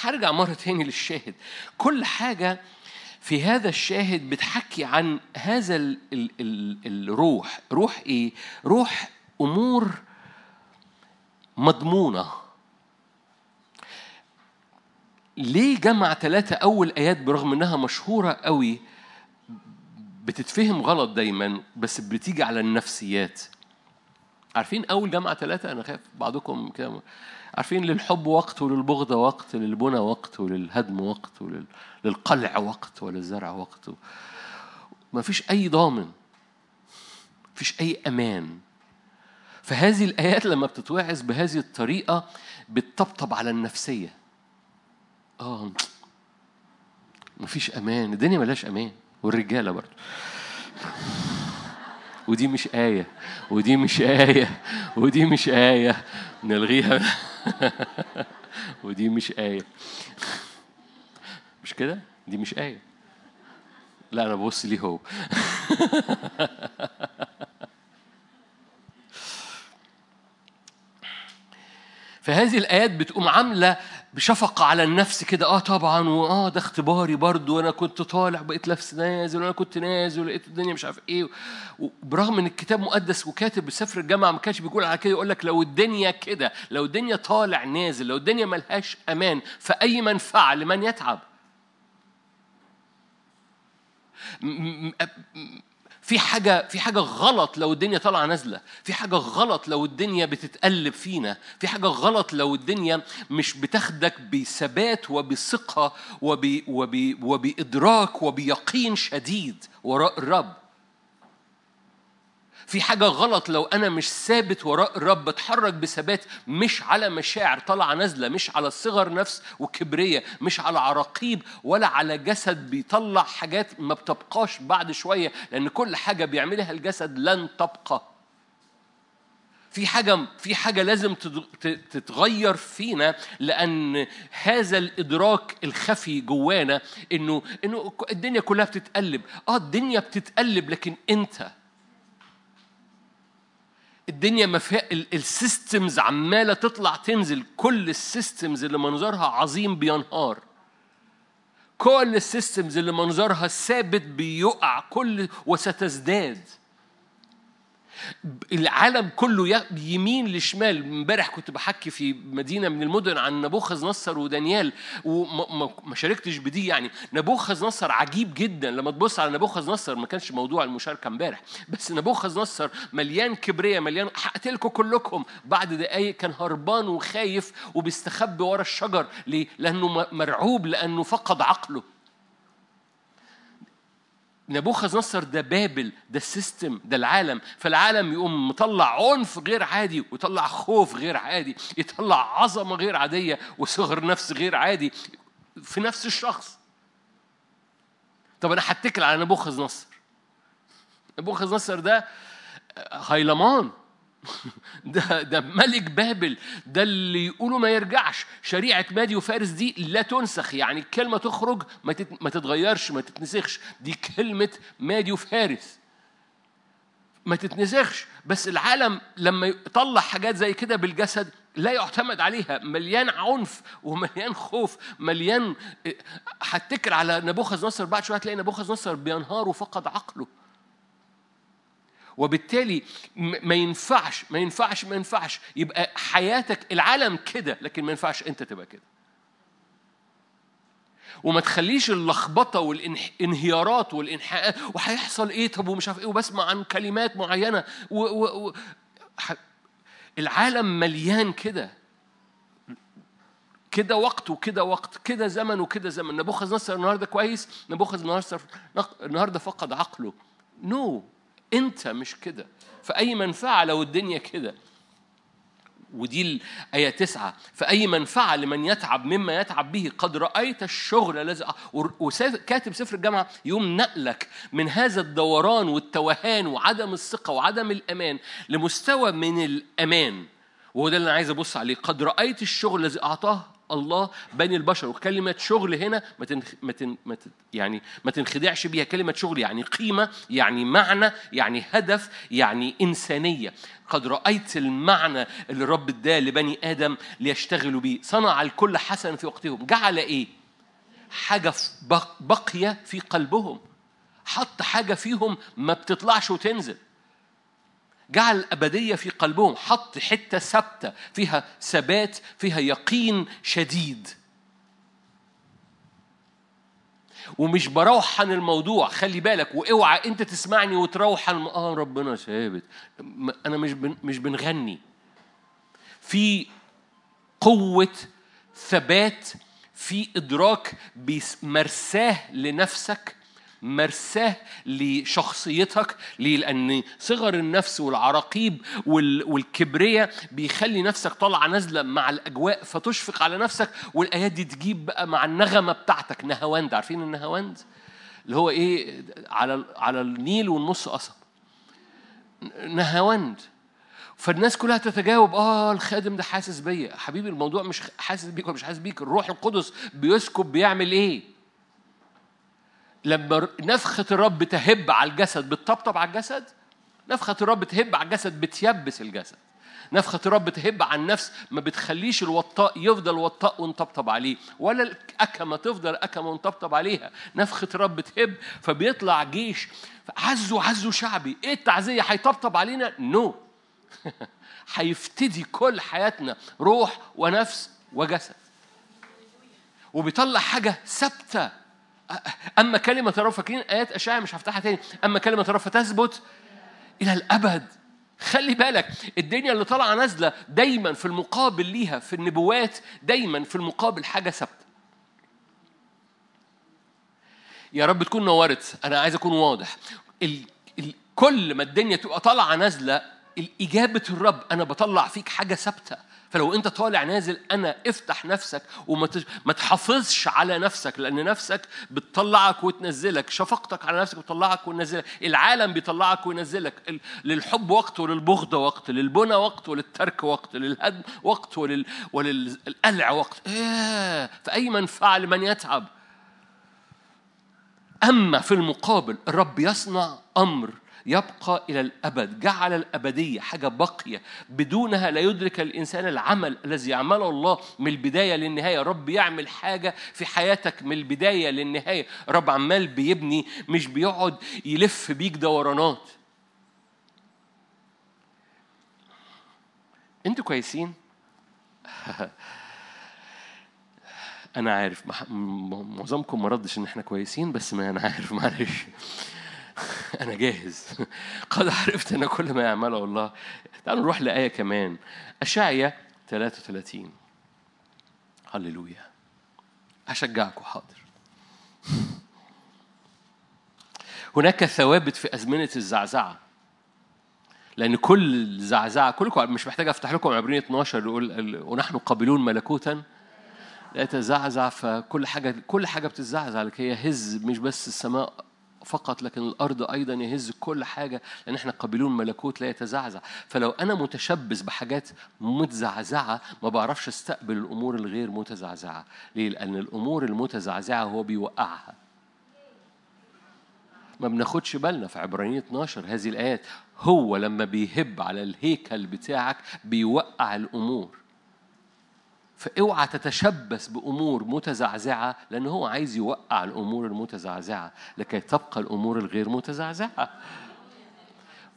هرجع مرة تاني للشاهد. كل حاجة في هذا الشاهد بتحكي عن هذا ال ال ال الروح. روح إيه؟ روح أمور مضمونة. ليه جمع ثلاثة أول آيات برغم إنها مشهورة قوي بتتفهم غلط دايما بس بتيجي على النفسيات. عارفين أول جامعة ثلاثة أنا خايف بعضكم كده. عارفين للحب وقت وللبغضة وقت للبنى وقت وللهدم وقت وللقلع وقت وللزرع وقت. ما فيش أي ضامن. فيش أي أمان. فهذه الآيات لما بتتوعظ بهذه الطريقة بتطبطب على النفسية. آه. مفيش أمان. الدنيا ملاش أمان. والرجالة برضه ودي مش آية ودي مش آية ودي مش آية. نلغيها. ودي مش آية. مش كده؟ دي مش آية. لا أنا ببص ليه هو. فهذه الآيات بتقوم عاملة بشفقة على النفس كده. آه طبعا واه ده اختباري برضو وأنا كنت طالع بقيت نفس نازل وأنا كنت نازل ولقيت الدنيا مش عارف إيه وبرغم إن الكتاب مقدس وكاتب بسفر الجامعة ما كانش بيقول على كده يقول لك لو الدنيا كده لو الدنيا طالع نازل لو الدنيا ملهاش أمان فأي منفعة لمن يتعب؟ في حاجة في حاجة غلط لو الدنيا طالعة نازلة، في حاجة غلط لو الدنيا بتتقلب فينا، في حاجة غلط لو الدنيا مش بتاخدك بثبات وبثقة وب وب وبإدراك وبيقين شديد وراء الرب. في حاجة غلط لو أنا مش ثابت وراء الرب بتحرك بثبات مش على مشاعر طالعة نازلة مش على صغر نفس وكبرية مش على عراقيب ولا على جسد بيطلع حاجات ما بتبقاش بعد شوية لأن كل حاجة بيعملها الجسد لن تبقى. في حاجة في حاجة لازم تتغير فينا لأن هذا الإدراك الخفي جوانا إنه إنه الدنيا كلها بتتقلب، آه الدنيا بتتقلب لكن أنت الدنيا ما فيها ال systems عمالة تطلع تنزل. كل ال systems اللي منظرها عظيم بينهار. كل ال systems اللي منظرها ثابت بيقع. كل وستزداد. العالم كله يمين لشمال. امبارح كنت بحكي في مدينة من المدن عن نبوخذ نصر ودانيال وما شاركتش بدي يعني. نبوخذ نصر عجيب جدا. لما تبص على نبوخذ نصر ما كانش موضوع المشاركة امبارح. بس نبوخذ نصر مليان كبرياء مليان هقتلكم كلكم. بعد دقايق كان هربان وخايف وبيستخبي ورا الشجر ليه؟ لأنه مرعوب لأنه فقد عقله. نبوخذ نصر ده بابل ده السيستم ده العالم. فالعالم يقوم مطلع عنف غير عادي ويطلع خوف غير عادي يطلع عظمة غير عادية وصغر نفس غير عادي في نفس الشخص. طب أنا هتكل على نبوخذ نصر نبوخذ نصر ده هيلمان. ده ده ملك بابل ده اللي يقولوا ما يرجعش. شريعة مادي وفارس دي لا تنسخ يعني الكلمة تخرج ما ما تتغيرش ما تتنسخش. دي كلمة مادي وفارس. ما تتنسخش. بس العالم لما يطلع حاجات زي كده بالجسد لا يعتمد عليها. مليان عنف ومليان خوف مليان هتكر على نبوخذ نصر بعد شوية هتلاقي نبوخذ نصر بينهار وفقد عقله. وبالتالي ما ينفعش ما ينفعش ما ينفعش يبقى حياتك العالم كده لكن ما ينفعش انت تبقى كده. وما تخليش اللخبطة والانهيارات والإنحاءات وهيحصل إيه؟ طب ومش عارف إيه وبسمع عن كلمات معينة و, و, و العالم مليان كده. كده وقت وكده وقت كده زمن وكده زمن. نبوخذ نصر النهارده كويس نبوخذ نصر النهارده فقد عقله. نو no. انت مش كده. فأي منفعة لو الدنيا كده. ودي الآية تسعة. فأي منفعة لمن يتعب مما يتعب به قد رأيت الشغل الذي وكاتب سفر الجامعة يوم نقلك من هذا الدوران والتوهان وعدم الثقة وعدم الأمان لمستوى من الأمان. وهو ده اللي أنا عايز أبص عليه. قد رأيت الشغل الذي أعطاه الله بين البشر وكلمة شغل هنا ما تنخ... ما تن... ما تن... يعني ما تنخدعش بيها. كلمة شغل يعني قيمة يعني معنى يعني هدف يعني إنسانية. قد رأيت المعنى اللي الرب اداه لبني آدم ليشتغلوا به صنع الكل حسنا في وقتهم. جعل إيه؟ حاجة بقية في قلبهم. حط حاجة فيهم ما بتطلعش وتنزل. جعل الأبدية في قلبهم حط حتة ثابتة فيها ثبات فيها يقين شديد. ومش بروحن الموضوع خلي بالك وأوعى أنت تسمعني وتروحن آه ربنا ثابت. أنا مش بن مش بنغني. في قوة ثبات في إدراك بيس- مرساه لنفسك مرساه لشخصيتك ليه؟ لأن صغر النفس والعراقيب وال- والكبرية بيخلي نفسك طالعة نازلة مع الأجواء فتشفق على نفسك والآيات دي تجيب بقى مع النغمة بتاعتك نهواند عارفين النهواند؟ اللي هو إيه؟ على على النيل والنص قصب. نهواند فالناس كلها تتجاوب آه الخادم ده حاسس بيا. حبيبي الموضوع مش حاسس بيك ولا مش حاسس بيك. الروح القدس بيسكب بيعمل إيه؟ لما نفخة الرب تهب على الجسد بتطبطب على الجسد؟ نفخة الرب تهب على الجسد بتيبس الجسد. نفخة الرب تهب على النفس ما بتخليش الوطاء يفضل وطاء ونطبطب عليه ولا الأكمة تفضل أكمة ونطبطب عليها. نفخة الرب تهب فبيطلع جيش. عزوا عزوا شعبي. إيه التعزية؟ هيطبطب علينا؟ نو. no. هيفتدي كل حياتنا روح ونفس وجسد. وبيطلع حاجة ثابتة. أما كلمة الرب فاكرين آيات أشعياء مش هفتحها تاني. أما كلمة الرب فتثبت إلى الأبد. خلي بالك الدنيا اللي طالعة نازلة دايما في المقابل ليها في النبوات دايما في المقابل حاجة ثابتة. يا رب تكون نورت أنا عايز أكون واضح. ال... ال... كل ما الدنيا تبقى طالعة نازلة الإجابة الرب أنا بطلع فيك حاجة ثابتة. فلو انت طالع نازل أنا افتح نفسك وما ما تحافظش على نفسك لأن نفسك بتطلعك وتنزلك شفقتك على نفسك بتطلعك وتنزلك العالم بيطلعك وينزلك للحب وقت وللبغض وقت للبنى وقت وللترك وقت للهدم وقت ولل... وللقلع وقت إيه فاي منفعة لمن يتعب. أما في المقابل الرب يصنع أمر يبقى إلى الأبد جعل الأبدية حاجة باقية بدونها لا يدرك الإنسان العمل الذي يعمله الله من البداية للنهاية. رب يعمل حاجة في حياتك من البداية للنهاية. رب عمال بيبني مش بيقعد يلف بيك دورانات. أنتوا كويسين؟ أنا عارف معظمكم ما ردش إن إحنا كويسين بس ما أنا عارف معلش. أنا جاهز. قد عرفت أن كل ما يعمله الله. تعالوا نروح لآية كمان. أشعيا 33 هللويا. أشجعكم حاضر هناك ثوابت في أزمنة الزعزعة. لأن كل زعزعة كلكم مش محتاج أفتح لكم عبرية 12 يقول ونحن قابلون ملكوتا. لا يتزعزع فكل حاجة كل حاجة بتتزعزع لكي يهز مش بس السماء فقط لكن الأرض أيضا يهز كل حاجة لأن إحنا قابلون ملكوت لا يتزعزع. فلو أنا متشبث بحاجات متزعزعة ما بعرفش أستقبل الأمور الغير متزعزعة. ليه؟ لأن الأمور المتزعزعة هو بيوقعها. ما بناخدش بالنا في عبرانية 12 هذه الآيات. هو لما بيهب على الهيكل بتاعك بيوقع الأمور. فأوعى تتشبث بأمور متزعزعة لأن هو عايز يوقع الأمور المتزعزعة لكي تبقى الأمور الغير متزعزعة.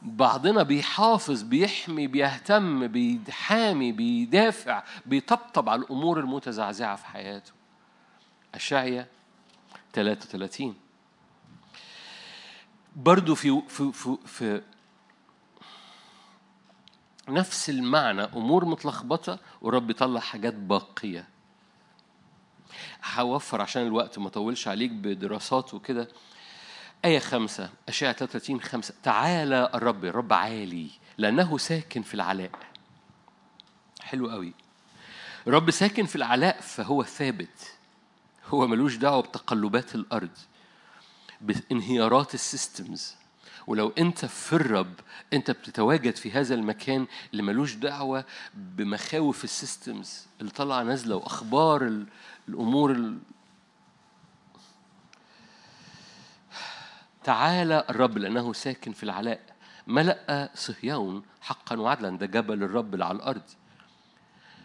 بعضنا بيحافظ بيحمي بيهتم بيحامي بيدافع بيطبطب على الأمور المتزعزعة في حياته. اشعيا 33 برضو في في في, في نفس المعنى أمور متلخبطة ورب يطلع حاجات باقية. هوفر عشان الوقت ما اطولش عليك بدراسات وكده. آية خمسة أشعة 33 خمسة تعالى الرب الرب عالي لأنه ساكن في العلاء. حلو قوي. الرب ساكن في العلاء فهو ثابت. هو ملوش دعوة بتقلبات الأرض بانهيارات السيستمز. ولو انت في الرب انت بتتواجد في هذا المكان اللي ملوش دعوة بمخاوف السيستمز اللي طالعة نازلة وأخبار الأمور ال... تعالى الرب لأنه ساكن في العلاء. ملأ صهيون حقا وعدلا ده جبل الرب اللي على الأرض.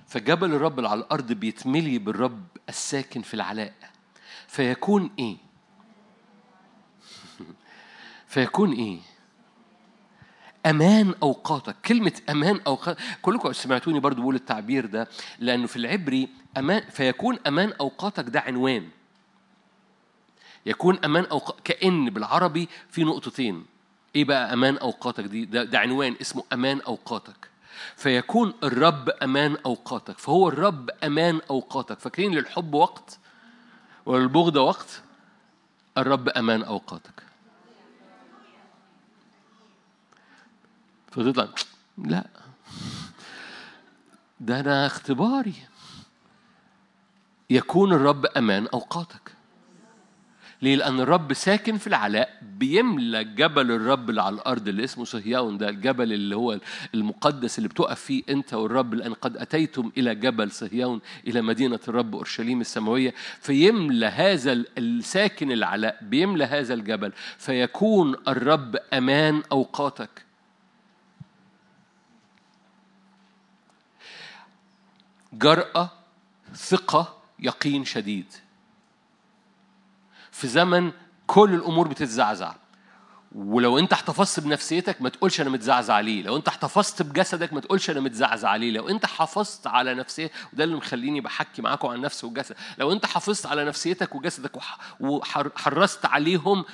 فجبل الرب اللي على الأرض بيتملي بالرب الساكن في العلاء. فيكون إيه؟ فيكون إيه؟ أمان أوقاتك. كلمة أمان اوقات كلكم سمعتوني برضو بقول التعبير ده لأنه في العبري أمان فيكون أمان أوقاتك ده عنوان. يكون أمان أوقات كأن بالعربي في نقطتين. إيه بقى أمان أوقاتك دي؟ ده, ده عنوان اسمه أمان أوقاتك. فيكون الرب أمان أوقاتك. فهو الرب أمان أوقاتك. فاكرين للحب وقت؟ وللبغض وقت؟ الرب أمان أوقاتك. فتطلع لا ده أنا اختباري. يكون الرب أمان أوقاتك. ليه؟ لأن الرب ساكن في العلاء بيملى جبل الرب اللي على الأرض اللي اسمه صهيون ده الجبل اللي هو المقدس اللي بتقف فيه أنت والرب لأن قد أتيتم إلى جبل صهيون إلى مدينة الرب أورشليم السماوية. فيملى هذا الساكن العلاء بيملى هذا الجبل. فيكون الرب أمان أوقاتك. جرأة ثقة يقين شديد. في زمن كل الأمور بتتزعزع. ولو أنت احتفظت بنفسيتك ما تقولش أنا متزعزع عليه لو أنت احتفظت بجسدك ما تقولش أنا متزعزع عليه لو أنت حافظت على نفسيتك وده اللي مخليني بحكي معاكم عن نفسي والجسد لو أنت حافظت على نفسيتك وجسدك وحرصت عليهم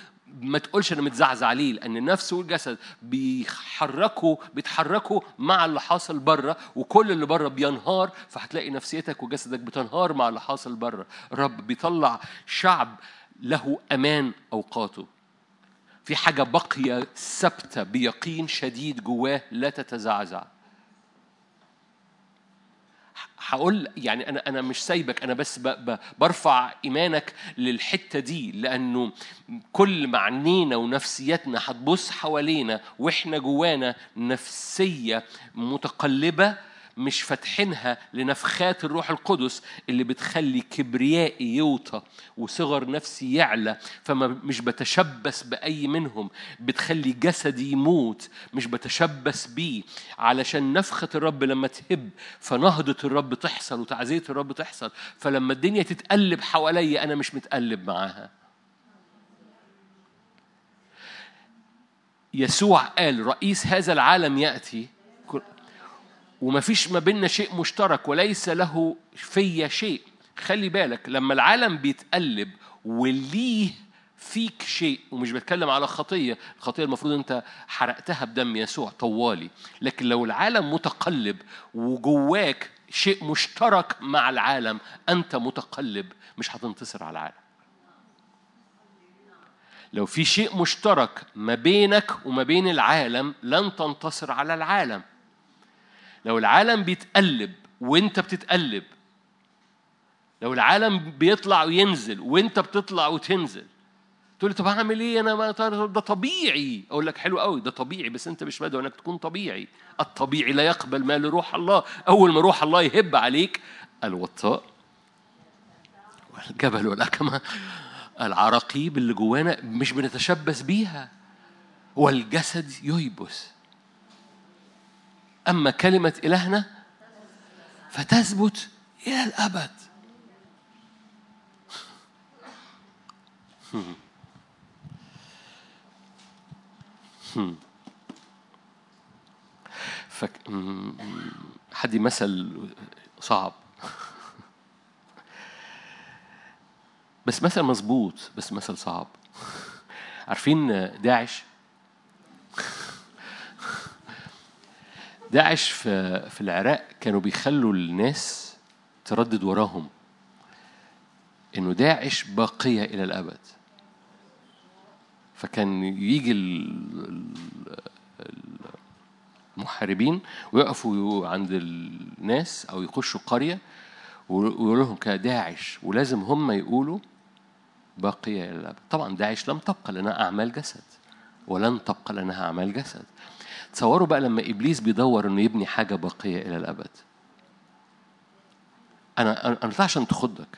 ما تقولش أنا متزعزع عليه لأن النفس والجسد بيحركوا بيتحركوا مع اللي حاصل بره وكل اللي بره بينهار فهتلاقي نفسيتك وجسدك بتنهار مع اللي حاصل بره. الرب بيطلع شعب له أمان أوقاته. في حاجة باقية ثابتة بيقين شديد جواه لا تتزعزع. هقول يعني أنا أنا مش سايبك أنا بس برفع إيمانك للحتة دي لأنه كل ما عنينا ونفسيتنا هتبص حوالينا وإحنا جوانا نفسية متقلبة مش فاتحينها لنفخات الروح القدس اللي بتخلي كبريائي يوطى وصغر نفسي يعلى فما مش بتشبث بأي منهم بتخلي جسدي يموت مش بتشبث بيه. علشان نفخة الرب لما تهب فنهضة الرب تحصل وتعزية الرب تحصل فلما الدنيا تتقلب حواليا أنا مش متقلب معاها. يسوع قال رئيس هذا العالم يأتي وما فيش ما بيننا شيء مشترك وليس له في شيء. خلي بالك لما العالم بيتقلب وليه فيك شيء ومش بتكلم على خطية الخطية المفروض أنت حرقتها بدم يسوع طوالي. لكن لو العالم متقلب وجواك شيء مشترك مع العالم أنت متقلب مش هتنتصر على العالم. لو في شيء مشترك ما بينك وما بين العالم لن تنتصر على العالم. لو العالم بيتقلب وانت بتتقلب لو العالم بيطلع وينزل وانت بتطلع وتنزل تقول لي طب هعمل إيه؟ أنا ما ده طبيعي. أقول لك حلو قوي ده طبيعي بس أنت مش مدعو انك تكون طبيعي. الطبيعي لا يقبل ما لروح الله. أول ما روح الله يهب عليك الوطاء والجبل والأكمة العراقيب اللي جوانا مش بنتشبث بيها والجسد ييبس. أما كلمة إلهنا فتثبت إلى الأبد. فك... حد مثل صعب. بس مثل مظبوط بس مثل صعب. عارفين داعش؟ داعش في في العراق كانوا بيخلوا الناس تردد وراهم إنه داعش باقية إلى الأبد. فكان يجي المحاربين ويقفوا عند الناس أو يخشوا قرية ويقولوا لهم كداعش ولازم هم يقولوا باقية إلى الأبد. طبعا داعش لم تبقى لنا أعمال جسد ولن تبقى لنا أعمال جسد. تصوروا بقى لما إبليس بيدور إنه يبني حاجة باقية إلى الأبد. أنا أنا عشان تخضك.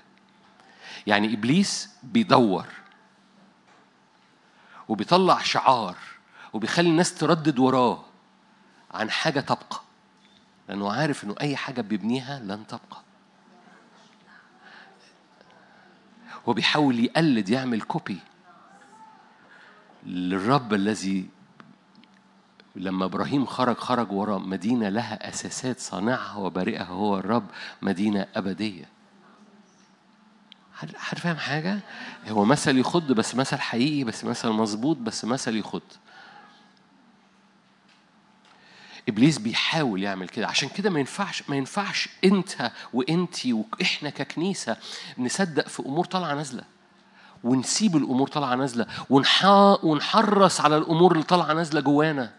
يعني إبليس بيدور وبيطلع شعار وبيخلي الناس تردد وراه عن حاجة تبقى لأنه عارف إنه أي حاجة بيبنيها لن تبقى. هو بيحاول يقلد يعمل كوبي للرب الذي لما إبراهيم خرج خرج وراء مدينة لها أساسات صانعها وبارئها هو الرب مدينة أبدية. حد فاهم حاجة؟ هو مثل يخض بس مثل حقيقي بس مثل مظبوط بس مثل يخض. إبليس بيحاول يعمل كده. عشان كده ما ينفعش ما ينفعش أنت وانتي وإحنا ككنيسة نصدق في أمور طالعة نازلة. ونسيب الأمور طالعة نازلة. ونح- ونحرص على الأمور اللي طالعة نازلة جوانا.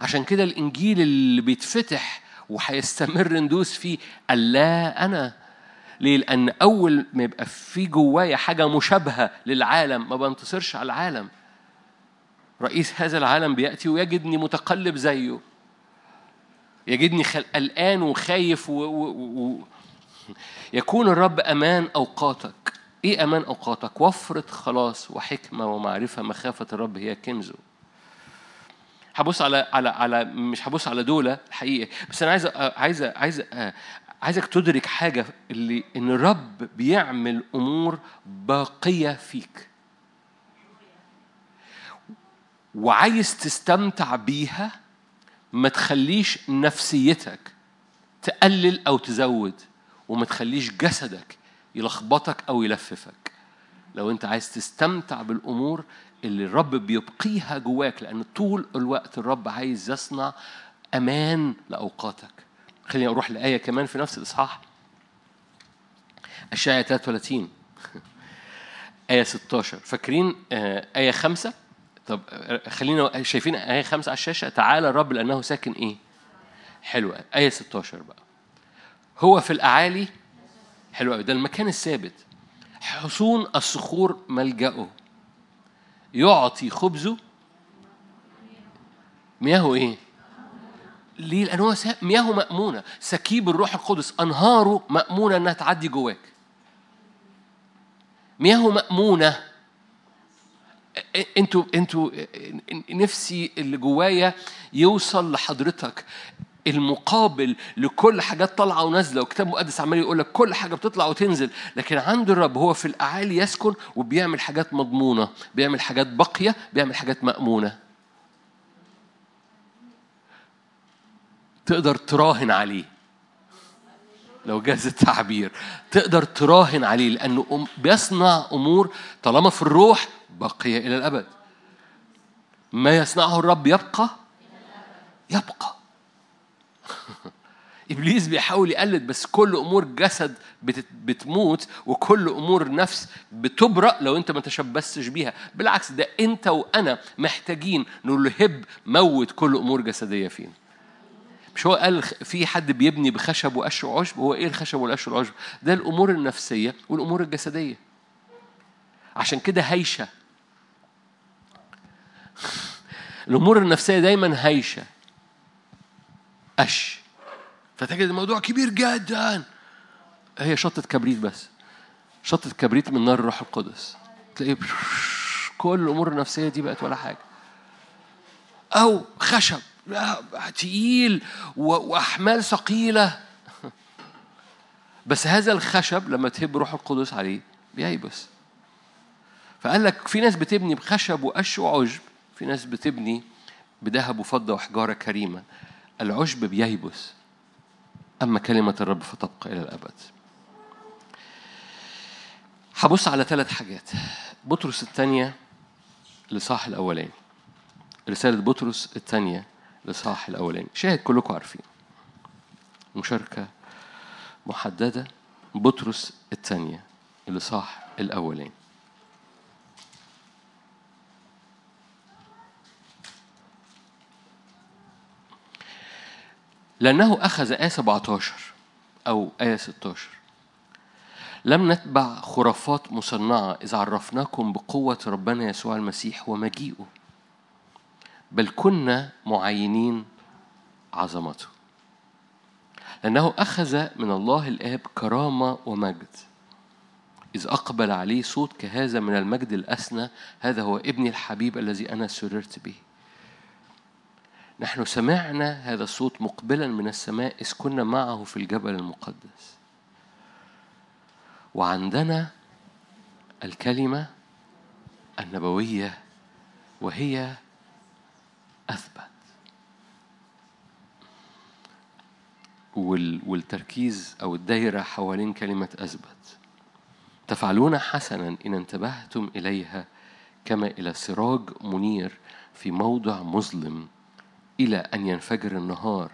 عشان كده الإنجيل اللي بيتفتح وهيستمر ندوس فيه الله أنا ليه؟ لأن أول ما يبقى في جوايا حاجة مشابهة للعالم ما بنتصرش على العالم. رئيس هذا العالم بيأتي ويجدني متقلب زيه. يجدني قلقان وخايف و... و... و... يكون الرب أمان أوقاتك. إيه أمان أوقاتك؟ وفرة خلاص وحكمة ومعرفة مخافة الرب هي كنزه. هبص على على على مش هبص على دول الحقيقة بس أنا عايز عايز عايز عايزك تدرك حاجة اللي إن الرب بيعمل أمور باقية فيك. وعايز تستمتع بيها ما تخليش نفسيتك تقلل أو تزود وما تخليش جسدك يلخبطك أو يلففك. لو أنت عايز تستمتع بالأمور اللي الرب بيبقيها جواك لأن طول الوقت الرب عايز يصنع أمان لأوقاتك. خليني أروح لآية كمان في نفس الإصحاح. اشعياء 33 آية 16 فاكرين آه، آية 5 طب آه، خلينا شايفين آية 5 على الشاشة؟ تعالى الرب لأنه ساكن إيه؟ حلوة. آية 16 بقى. هو في الأعالي حلو قوي ده المكان الثابت. حصون الصخور ملجأه. يعطي خبزه مياهه إيه؟ ليه؟ لأن هو مياهه مأمونة سكيب الروح القدس أنهاره مأمونة إنها تعدي جواك مياهه مأمونة إنتوا إنتوا نفسي اللي جوايا يوصل لحضرتك المقابل لكل حاجات طالعة ونازلة وكتاب مقدس عمال يقول لك كل حاجة بتطلع وتنزل. لكن عند الرب هو في الأعالي يسكن وبيعمل حاجات مضمونة بيعمل حاجات باقية بيعمل حاجات مأمونة. تقدر تراهن عليه. لو جاز التعبير. تقدر تراهن عليه لأنه بيصنع أمور طالما في الروح باقية إلى الأبد. ما يصنعه الرب يبقى؟ يبقى. ابليس بيحاول يقلد بس كل أمور جسد بت- بتموت وكل أمور نفس بتبرأ لو أنت ما تشبثتش بيها. بالعكس ده أنت وأنا محتاجين نقول له هب موت كل أمور جسدية فينا. مش هو قال في حد بيبني بخشب وقش وعشب؟ هو إيه الخشب والقش والعشب؟ ده الأمور النفسية والأمور الجسدية. عشان كده هيشة. الأمور النفسية دايما هيشة. قش. فتجد الموضوع كبير جدا. هي شطة كبريت بس. شطة كبريت من نار الروح القدس. تلاقيه كل الأمور النفسية دي بقت ولا حاجة. أو خشب. لا تقيل و- وأحمال ثقيلة. بس هذا الخشب لما تهب روح القدس عليه بييبس. فقال لك في ناس بتبني بخشب وقش وعشب في ناس بتبني بذهب وفضة وحجارة كريمة. العشب بييبس أما كلمة الرب فتبقى إلى الأبد. هبص على ثلاث حاجات. بطرس الثانية لصاح الاولاني رسالة بطرس الثانية لصاح الأولاني شاهد كلكم عارفين. مشاركة محددة. بطرس الثانية لصاح الأولاني لأنه أخذ آية 17 أو آية 16 لم نتبع خرافات مصنعة إذ عرفناكم بقوة ربنا يسوع المسيح ومجيئه. بل كنا معينين عظمته. لأنه أخذ من الله الآب كرامة ومجد. إذ أقبل عليه صوت كهذا من المجد الأسنى هذا هو ابني الحبيب الذي أنا سررت به. نحن سمعنا هذا الصوت مقبلا من السماء إذ كنا معه في الجبل المقدس. وعندنا الكلمة النبوية وهي أثبت. وال- والتركيز أو الدايرة حوالين كلمة أثبت. تفعلون حسنا إن انتبهتم إليها كما إلى سراج منير في موضع مظلم إلى أن ينفجر النهار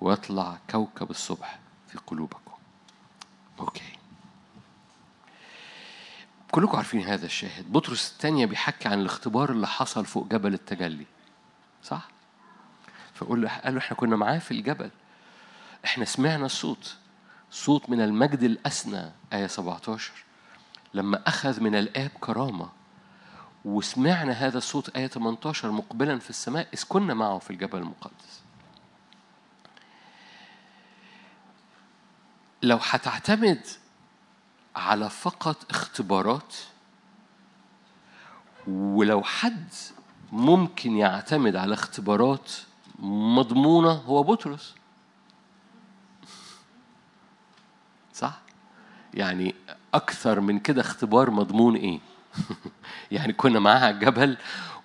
ويطلع كوكب الصبح في قلوبكم. أوكي. كلكم عارفين هذا الشاهد. بطرس الثانية بيحكي عن الاختبار اللي حصل فوق جبل التجلي. صح؟ فقول له قال له إحنا كنا معاه في الجبل. إحنا سمعنا الصوت. صوت من المجد الأسنى آية 17 لما أخذ من الآب كرامة وسمعنا هذا الصوت آية 18 مقبلا في السماء إذ كنا معه في الجبل المقدس لو هتعتمد على فقط اختبارات ولو حد ممكن يعتمد على اختبارات مضمونة هو بطرس صح؟ يعني أكثر من كده اختبار مضمون إيه؟ يعني كنا معاه على الجبل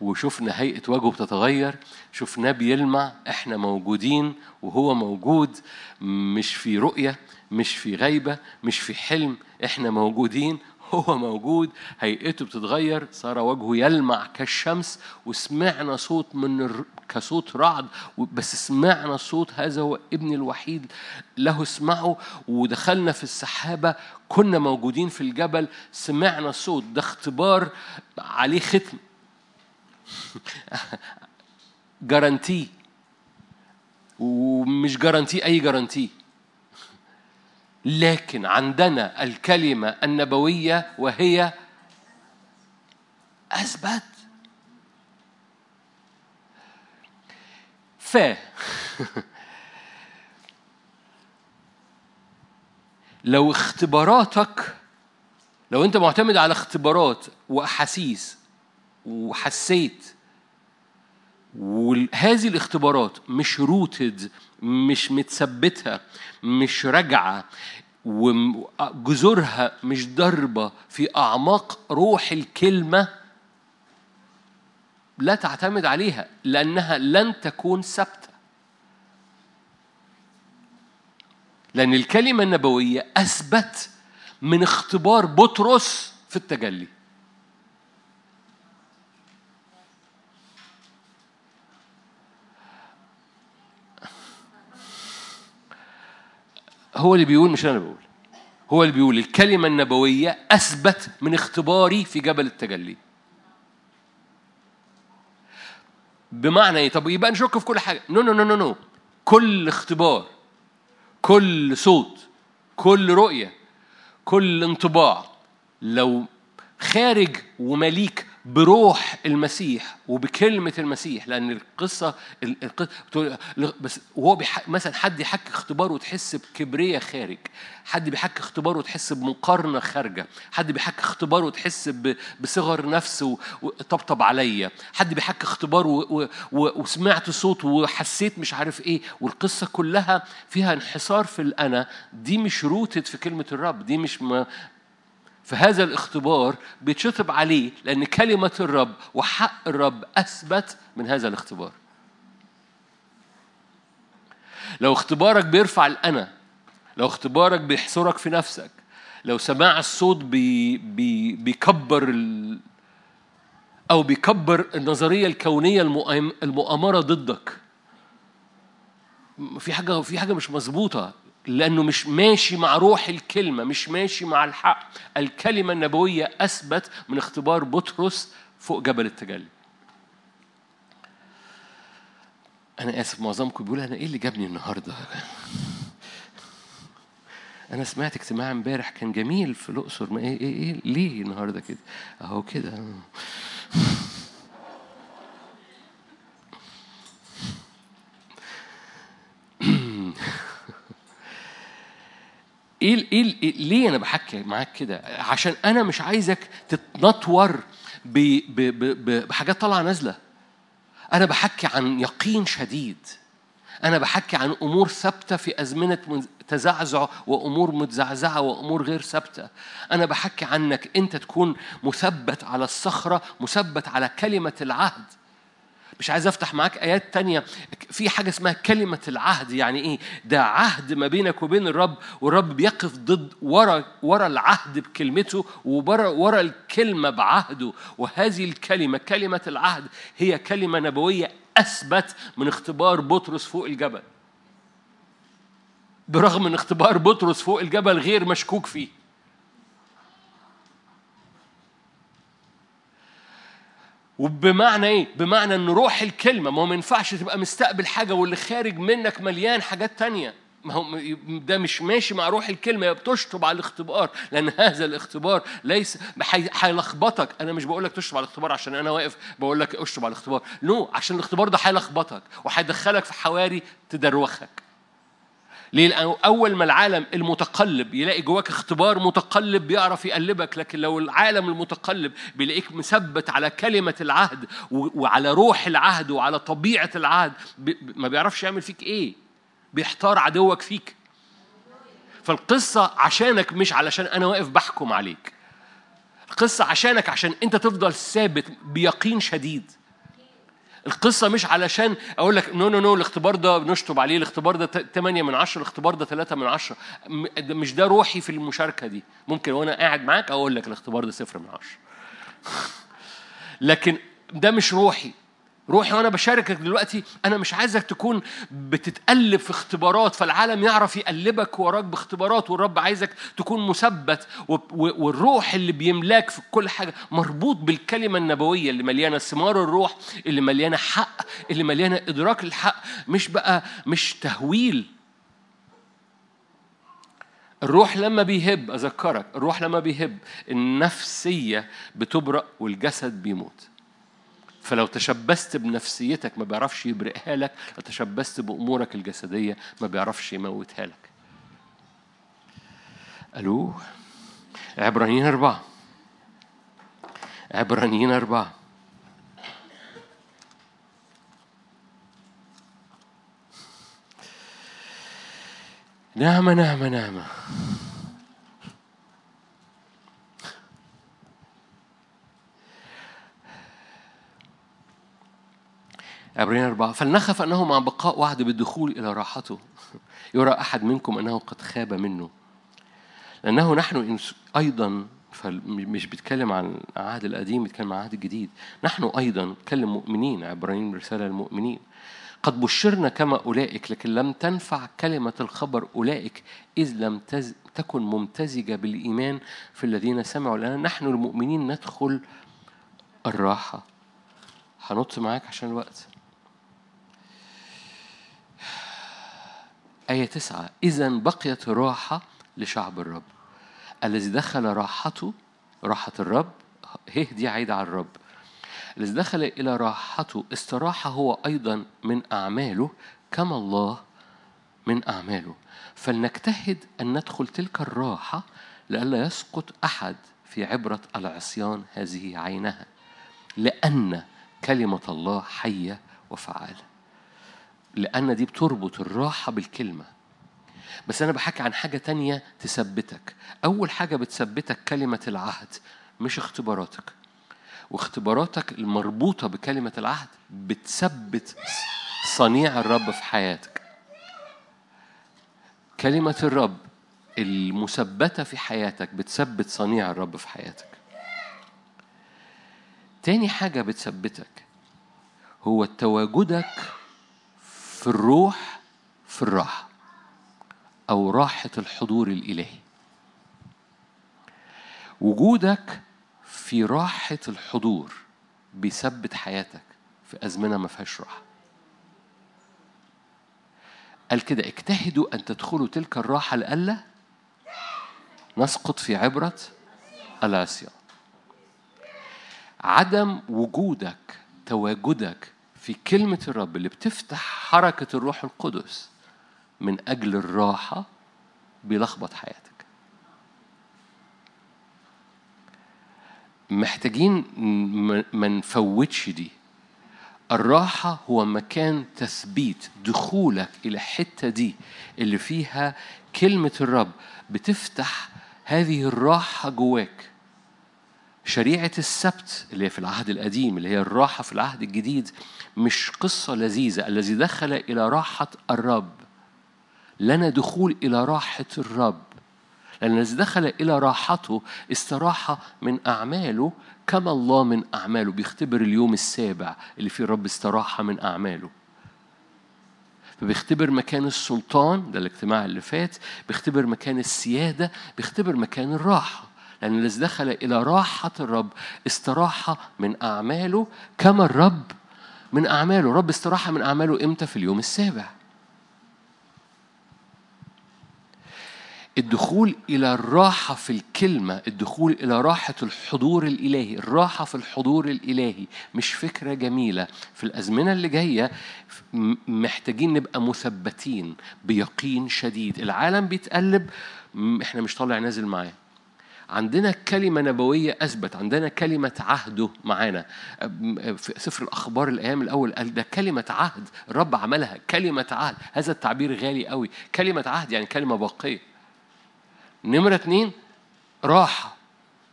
وشفنا هيئة وجهه بتتغير شفناه بيلمع إحنا موجودين وهو موجود مش في رؤية مش في غيبة مش في حلم إحنا موجودين هو موجود هيئته بتتغير صار وجهه يلمع كالشمس وسمعنا صوت من. كصوت رعد بس سمعنا صوت هذا هو ابن الوحيد له اسمعه ودخلنا في السحابة كنا موجودين في الجبل سمعنا الصوت ده اختبار عليه ختم. جارانتي. ومش جارانتي أي جارانتي. لكن عندنا الكلمة النبوية وهي أثبت. ف لو اختباراتك لو انت معتمد على اختبارات وأحاسيس وحسيت وهذه الاختبارات مش روتد مش متثبتة مش راجعة وجذورها مش ضربة في أعماق روح الكلمة لا تعتمد عليها لأنها لن تكون ثابتة. لأن الكلمة النبوية أثبت من اختبار بطرس في التجلي. هو اللي بيقول مش اللي بقول. هو اللي بيقول الكلمة النبوية أثبت من اختباري في جبل التجلي. بمعنى إيه؟ طب يبقى نشك في كل حاجة. no no no no no كل اختبار كل صوت كل رؤية كل انطباع لو خارج ومليك بروح المسيح وبكلمة المسيح لأن القصة بس وهو. مثلا حد يحكي اختبار وتحس بكبرية خارج حد بيحكي اختبار وتحس بمقارنة خارجة حد بيحكي اختبار وتحس. بصغر نفس وطبطب عليا حد بيحكي اختبار و... و... و... وسمعت صوت وحسيت مش عارف إيه والقصة كلها فيها انحصار في الأنا دي مش روتد في كلمة الرب دي مش. فهذا الاختبار بيتشطب عليه لأن كلمة الرب وحق الرب أثبت من هذا الاختبار. لو اختبارك بيرفع الأنا لو اختبارك بيحصرك في نفسك لو سماع الصوت بي بي بيكبر ال أو بيكبر النظرية الكونية المؤامرة ضدك. في حاجة في حاجة مش مظبوطة. لأنه مش ماشي مع روح الكلمة مش ماشي مع الحق الكلمة النبوية أثبت من اختبار بطرس فوق جبل التجلي. أنا آسف معظمكم بيقول أنا إيه اللي جابني النهاردة؟ أنا سمعت اجتماع امبارح كان جميل في الأقصر ما إيه, إيه, إيه ليه النهاردة كده؟ أهو كده. إيه إيه إيه ليه أنا بحكي معاك كده؟ عشان أنا مش عايزك تتنطور بحاجات طالعة نازلة. أنا بحكي عن يقين شديد. أنا بحكي عن أمور ثابتة في أزمنة تزعزع وأمور متزعزعة وأمور غير ثابتة. أنا بحكي عنك أنت تكون مثبت على الصخرة مثبت على كلمة العهد. مش عايز افتح معاك آيات تانية. في حاجة اسمها كلمة العهد. يعني إيه؟ ده عهد ما بينك وبين الرب والرب بيقف ضد ورا ورا العهد بكلمته وورا ورا الكلمة بعهده. وهذه الكلمة كلمة العهد هي كلمة نبوية أثبت من اختبار بطرس فوق الجبل. برغم ان اختبار بطرس فوق الجبل غير مشكوك فيه. وبمعنى إيه؟ بمعنى إن روح الكلمة ما هو ما ينفعش تبقى مستقبل حاجة واللي خارج منك مليان حاجات تانية ما هو ده مش ماشي مع روح الكلمة بتشطب على الاختبار لأن هذا الاختبار ليس هيلخبطك أنا مش بقول لك تشطب على الاختبار عشان أنا واقف بقول لك اشطب على الاختبار نو no. عشان الاختبار ده هيلخبطك وهيدخلك في حواري تدروخك ليه؟ لأنه أول ما العالم المتقلب يلاقي جواك اختبار متقلب بيعرف يقلبك لكن لو العالم المتقلب بيلاقيك مثبت على كلمة العهد وعلى روح العهد وعلى طبيعة العهد ما بيعرفش يعمل فيك إيه. بيحتار عدوك فيك. فالقصة عشانك مش علشان أنا واقف بحكم عليك. القصة عشانك عشان أنت تفضل ثابت بيقين شديد. القصة مش علشان أقول لك no no no الاختبار ده بنشطب عليه الاختبار ده 8 من 10 الاختبار ده 3 من 10 مش ده روحي في المشاركة دي. ممكن وأنا قاعد معاك أقول لك الاختبار ده صفر من 10 لكن ده مش روحي. روحي وأنا بشاركك دلوقتي أنا مش عايزك تكون بتتقلب في اختبارات فالعالم يعرف يقلبك وراك باختبارات والرب عايزك تكون مثبت والروح اللي بيملاك في كل حاجة مربوط بالكلمة النبوية اللي مليانة ثمار الروح اللي مليانة حق اللي مليانة إدراك الحق مش بقى مش تهويل. الروح لما بيهب أذكرك الروح لما بيهب النفسية بتبرأ والجسد بيموت. فلو تشبثت بنفسيتك ما بيعرفش يبرئها لك لو تشبثت بأمورك الجسدية ما بيعرفش يموتها لك. ألو؟ عبرانيين أربعة. عبرانيين أربعة. نعمة نعمة نعمة. عبرين أربعة. فلنخف أنه مع بقاء وعد بالدخول إلى راحته. يرى أحد منكم أنه قد خاب منه. لأنه نحن أيضا فمش بيتكلم عن العهد القديم بيتكلم عن العهد الجديد. نحن أيضا نتكلم مؤمنين عبرين رسالة المؤمنين قد بشرنا كما أولئك لكن لم تنفع كلمة الخبر أولئك إذ لم تز... تكن ممتزجة بالإيمان في الذين سمعوا. لأن نحن المؤمنين ندخل الراحة. هنط معاك عشان الوقت. آية تسعة. إذا بقيت راحة لشعب الرب. الذي دخل راحته راحة الرب. هي دي عايدة على الرب. الذي دخل إلى راحته استراح هو أيضا من أعماله كما الله من أعماله. فلنجتهد أن ندخل تلك الراحة لئلا يسقط أحد في عبرة العصيان هذه عينها لأن كلمة الله حية وفعالة. لأن دي بتربط الراحة بالكلمة. بس أنا بحكي عن حاجة تانية تثبتك. أول حاجة بتثبتك كلمة العهد مش اختباراتك. واختباراتك المربوطة بكلمة العهد بتثبت صنيع الرب في حياتك. كلمة الرب المثبتة في حياتك بتثبت صنيع الرب في حياتك. تاني حاجة بتثبتك هو تواجدك في الروح في الراحة أو راحة الحضور الإلهي. وجودك في راحة الحضور بيثبت حياتك في أزمنة ما فيهاش راحة. قال كده اجتهدوا أن تدخلوا تلك الراحة لألا نسقط في عبرة العصيان. عدم وجودك تواجدك في كلمة الرب اللي بتفتح حركة الروح القدس من أجل الراحة بيلخبط حياتك. محتاجين ما نفوتش دي. الراحة هو مكان تثبيت دخولك إلى الحتة دي اللي فيها كلمة الرب بتفتح هذه الراحة جواك. شريعة السبت اللي هي في العهد القديم اللي هي الراحة في العهد الجديد مش قصة لذيذة. الذي دخل إلى راحة الرب. لنا دخول إلى راحة الرب. لأن الذي دخل إلى راحته استراح من أعماله كما الله من أعماله. بيختبر اليوم السابع اللي فيه الرب استراحة من أعماله. فبيختبر مكان السلطان ده الاجتماع اللي فات. بيختبر مكان السيادة. بيختبر مكان الراحة. لأن الذي دخل إلى راحة الرب استراح من أعماله كما الرب من أعماله. الرب استراح من أعماله إمتى؟ في اليوم السابع. الدخول إلى الراحة في الكلمة الدخول إلى راحة الحضور الإلهي. الراحة في الحضور الإلهي مش فكرة جميلة. في الأزمنة اللي جاية محتاجين نبقى مثبتين بيقين شديد. العالم بيتقلب إحنا مش طالع نازل معاه. عندنا كلمة نبوية أثبت عندنا كلمة عهده معانا. في سفر الأخبار الأيام الأول قال ده كلمة عهد الرب عملها كلمة عهد. هذا التعبير غالي قوي. كلمة عهد يعني كلمة باقية. نمرة اتنين راحة.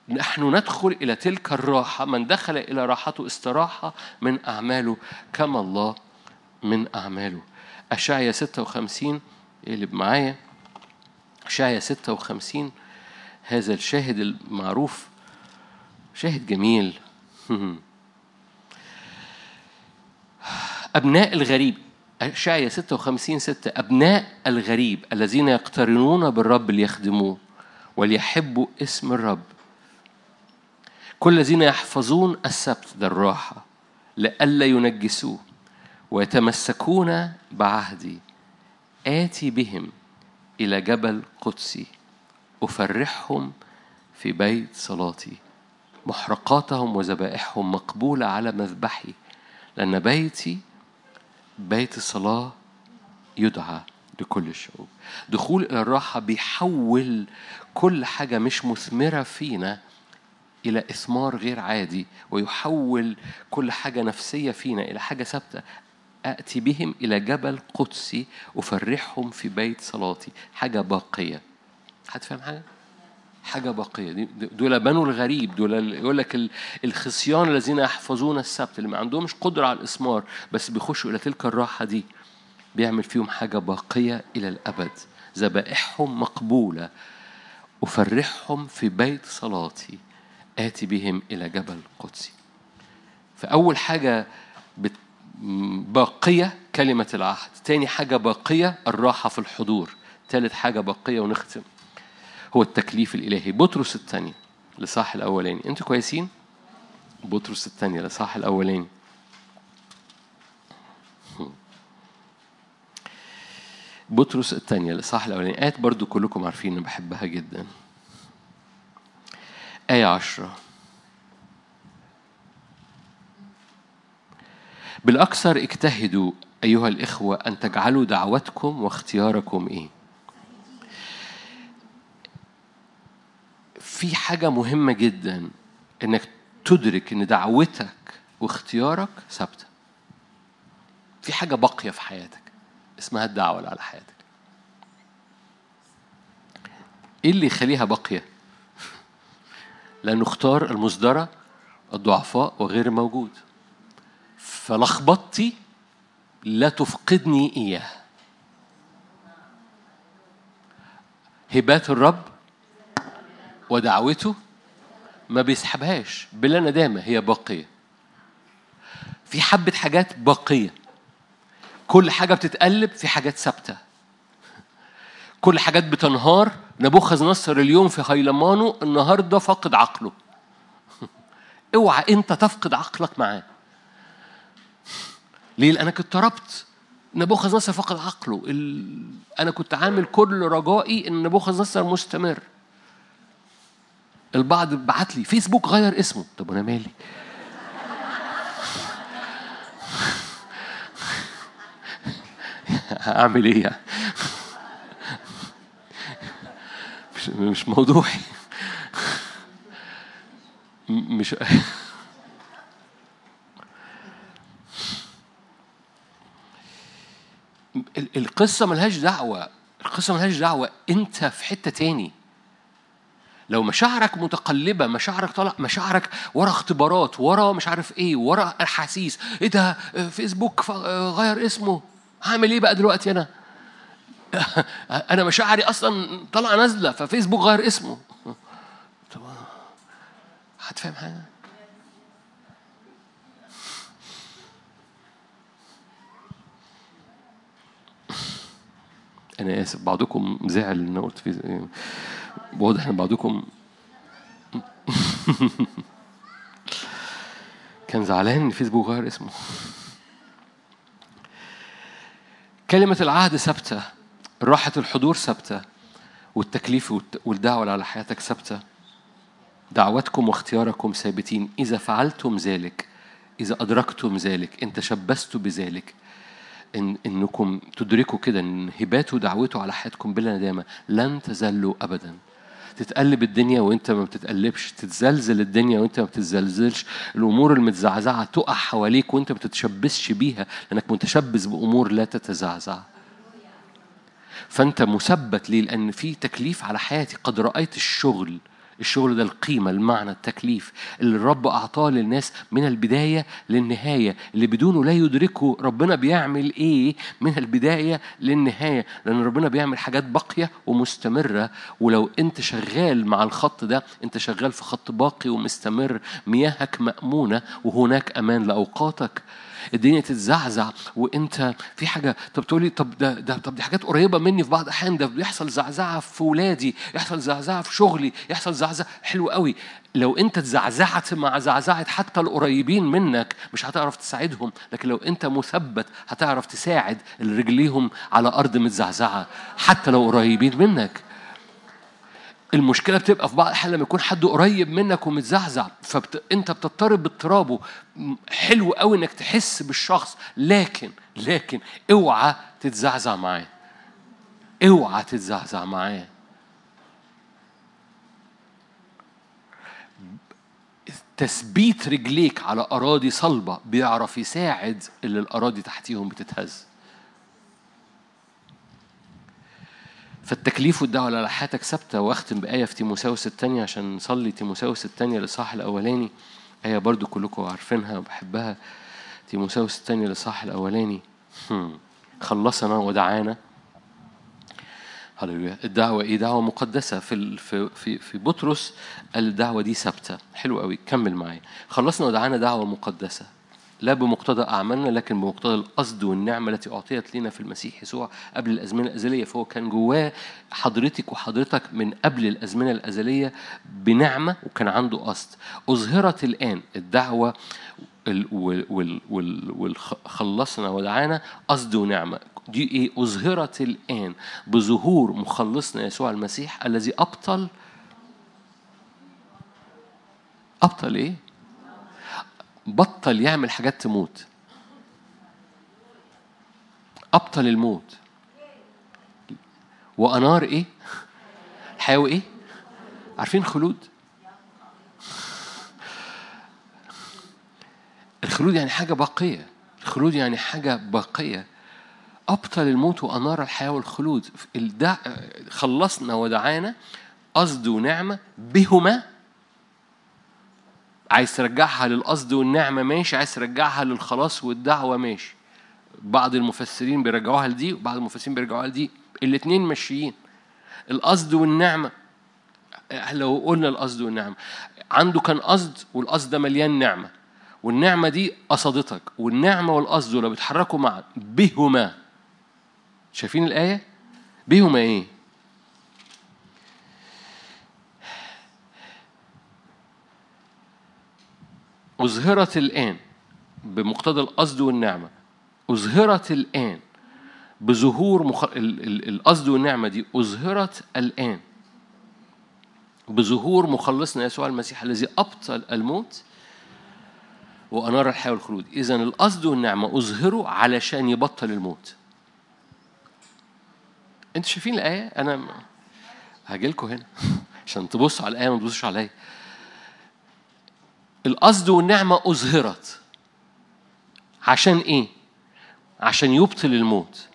نحن ندخل إلى تلك الراحة. من دخل إلى راحته استراحة من أعماله كما الله من أعماله. أشعيا 56 اللي معايا. أشعيا 56 هذا الشاهد المعروف. شاهد جميل. أبناء الغريب. أشعيا 56 6 أبناء الغريب الذين يقترنون بالرب ليخدموه وليحبوا اسم الرب. كل الذين يحفظون السبت ده الراحة لئلا ينجسوه ويتمسكون بعهدي. آتي بهم إلى جبل قدسي. أفرحهم في بيت صلاتي. محرقاتهم وذبائحهم مقبولة على مذبحي لأن بيتي بيت الصلاة يدعى لكل الشعوب. دخول إلى الراحة بيحول كل حاجة مش مثمرة فينا إلى إثمار غير عادي ويحول كل حاجة نفسية فينا إلى حاجة ثابتة. أتي بهم إلى جبل قدسي أفرحهم في بيت صلاتي. حاجة باقية. حد فاهم حاجة؟ حاجة باقية. دول بنو الغريب. دول يقول لك الخصيان الذين يحفظون السبت اللي ما عندهمش قدرة على الإثمار بس بيخشوا إلى تلك الراحة دي بيعمل فيهم حاجة باقية إلى الأبد. ذبائحهم مقبولة. أفرحهم في بيت صلاتي. آتي بهم إلى جبل قدسي. فأول حاجة باقية كلمة العهد. تاني حاجة باقية الراحة في الحضور. ثالث حاجة باقية ونختم. هو التكليف الإلهي. بطرس الثاني لصاح الأولاني أنتوا كويسين؟ بطرس الثانية لصاح الأولاني بطرس الثانية لصاح الأولاني آيات برضو كلكم عارفين أنا بحبها جدا. آية عشرة. بالأكثر اجتهدوا أيها الإخوة أن تجعلوا دعوتكم واختياركم إيه؟ في حاجة مهمة جدا إنك تدرك إن دعوتك واختيارك ثابتة. في حاجة باقية في حياتك اسمها الدعوة اللي على حياتك. إيه اللي يخليها باقية؟ لأنه اختار المصدرة الضعفاء وغير الموجود. فلخبطتي لا تفقدني إياه. هبات الرب ودعوته ما بيسحبهاش بلا ندامة هي باقية. في حبة حاجات باقية. كل حاجة بتتقلب في حاجات ثابتة. كل حاجات بتنهار. نبوخذ نصر اليوم في هيلمانه النهارده فاقد عقله. اوعى انت تفقد عقلك معاه. ليه؟ لأنك اضطربت. نبوخذ نصر فقد عقله. ال... أنا كنت عامل كل رجائي إن نبوخذ نصر مستمر. البعض بعت لي فيسبوك غير اسمه. طب أنا مالي؟ هعمل إيه مش مش موضوعي. مش القصة ملهاش دعوة القصة ملهاش دعوة أنت في حتة تاني. لو مشاعرك متقلبة مشاعرك طالع مشاعرك ورا اختبارات ورا مش عارف إيه ورا أحاسيس. إيه ده؟ فيسبوك غير اسمه. هعمل إيه بقى دلوقتي أنا؟ أنا مشاعري أصلا طالعة نازلة ففيسبوك غير اسمه. طب هتفهم حاجة؟ أنا آسف بعضكم زعل إن قلت في واضح إن بعضكم كان زعلان إن فيسبوك غير اسمه. كلمة العهد ثابتة راحة الحضور ثابتة والتكليف والدعوة على حياتك ثابتة. دعوتكم واختياركم ثابتين. إذا فعلتم ذلك إذا أدركتم ذلك إن تشبثتوا بذلك إن إنكم تدركوا كده إن هباته ودعوته على حياتكم بلا ندامة لن تزلوا أبدا. تتقلب الدنيا وانت ما بتتقلبش تتزلزل الدنيا وانت ما بتتزلزلش. الأمور المتزعزعة تقع حواليك وانت ما بتتشبثش بيها لأنك متشبث بأمور لا تتزعزع. فانت مثبت ليه؟ لأن في تكليف على حياتي. قد رأيت الشغل الشغل ده القيمة المعنى التكليف اللي الرب أعطاه للناس من البداية للنهاية اللي بدونه لا يدركوا ربنا بيعمل إيه من البداية للنهاية لأن ربنا بيعمل حاجات باقية ومستمرة. ولو أنت شغال مع الخط ده أنت شغال في خط باقي ومستمر مياهك مأمونة وهناك أمان لأوقاتك. الدنيا تتزعزع وإنت في حاجة طب تقولي طب ده, ده طب دي حاجات قريبة مني في بعض الأحيان ده بيحصل زعزعة في ولادي يحصل زعزعة في شغلي يحصل زعزعة حلو قوي. لو إنت اتزعزعت مع زعزعة حتى القريبين منك مش هتعرف تساعدهم لكن لو إنت مثبت هتعرف تساعد اللي رجليهم على أرض متزعزعة حتى لو قريبين منك. المشكلة بتبقى في بعض الأحيان لما يكون حد قريب منك ومتزعزع فأنت بتضطرب باضطرابه. حلو قوي إنك تحس بالشخص لكن لكن اوعى تتزعزع معاه. اوعى تتزعزع معاه. تثبيت رجليك على أراضي صلبة بيعرف يساعد اللي الأراضي تحتيهم بتتهز. فالتكليف والدعوة على حياتك ثابتة. وأختم بآية في تيموساوس الثانية عشان نصلي تيموساوس الثانية للصح الأولاني. آية برضو كلكم عارفينها وبحبها. تيموساوس الثانية للصح الأولاني. خلصنا ودعانا. هللويا. الدعوة إيه دعوة مقدسة. في في في في بطرس الدعوة دي ثابتة. حلو قوي كمل معايا. خلصنا ودعانا دعوة مقدسة. لا بمقتضى أعمالنا لكن بمقتضى القصد والنعمة التي أعطيت لنا في المسيح يسوع قبل الأزمنة الأزلية. فهو كان جواه حضرتك وحضرتك من قبل الأزمنة الأزلية بنعمة وكان عنده قصد. أظهرت الآن الدعوة والخلصنا ودعانا قصد ونعمة. دي إيه؟ أظهرت الآن بظهور مخلصنا يسوع المسيح الذي أبطل. أبطل إيه؟ بطل يعمل حاجات تموت أبطل الموت وأنار إيه؟ الحياة إيه؟ عارفين خلود؟ الخلود يعني حاجة باقية الخلود يعني حاجة باقية أبطل الموت وأنار الحياة والخلود خلصنا ودعانا قصد ونعمة بهما عايز ترجعها للقصد والنعمة ماشي. عايز ترجعها للخلاص والدعوة ماشي. بعض المفسرين بيرجعوها لدي وبعض المفسرين بيرجعوها لدي. الاثنين ماشيين. القصد والنعمة لو قلنا القصد والنعمة عنده كان قصد والقصد ده مليان نعمة. والنعمة دي قصدتك. والنعمة والقصد دول بيتحركوا معا بهما شايفين الآية؟ بهما إيه؟ أظهرت الآن بمقتضى القصد والنعمة أظهرت الآن بظهور مخ... القصد والنعمة دي أظهرت الآن بظهور مخلصنا يسوع المسيح الذي أبطل الموت وأنار الحياة والخلود. إذا القصد والنعمة أظهروا علشان يبطل الموت. أنتوا شايفين الآية؟ أنا هاجي هنا عشان تبصوا على الآية ما تبصوش عليا. القصد والنعمة أظهرت. عشان إيه؟ عشان يبطل الموت.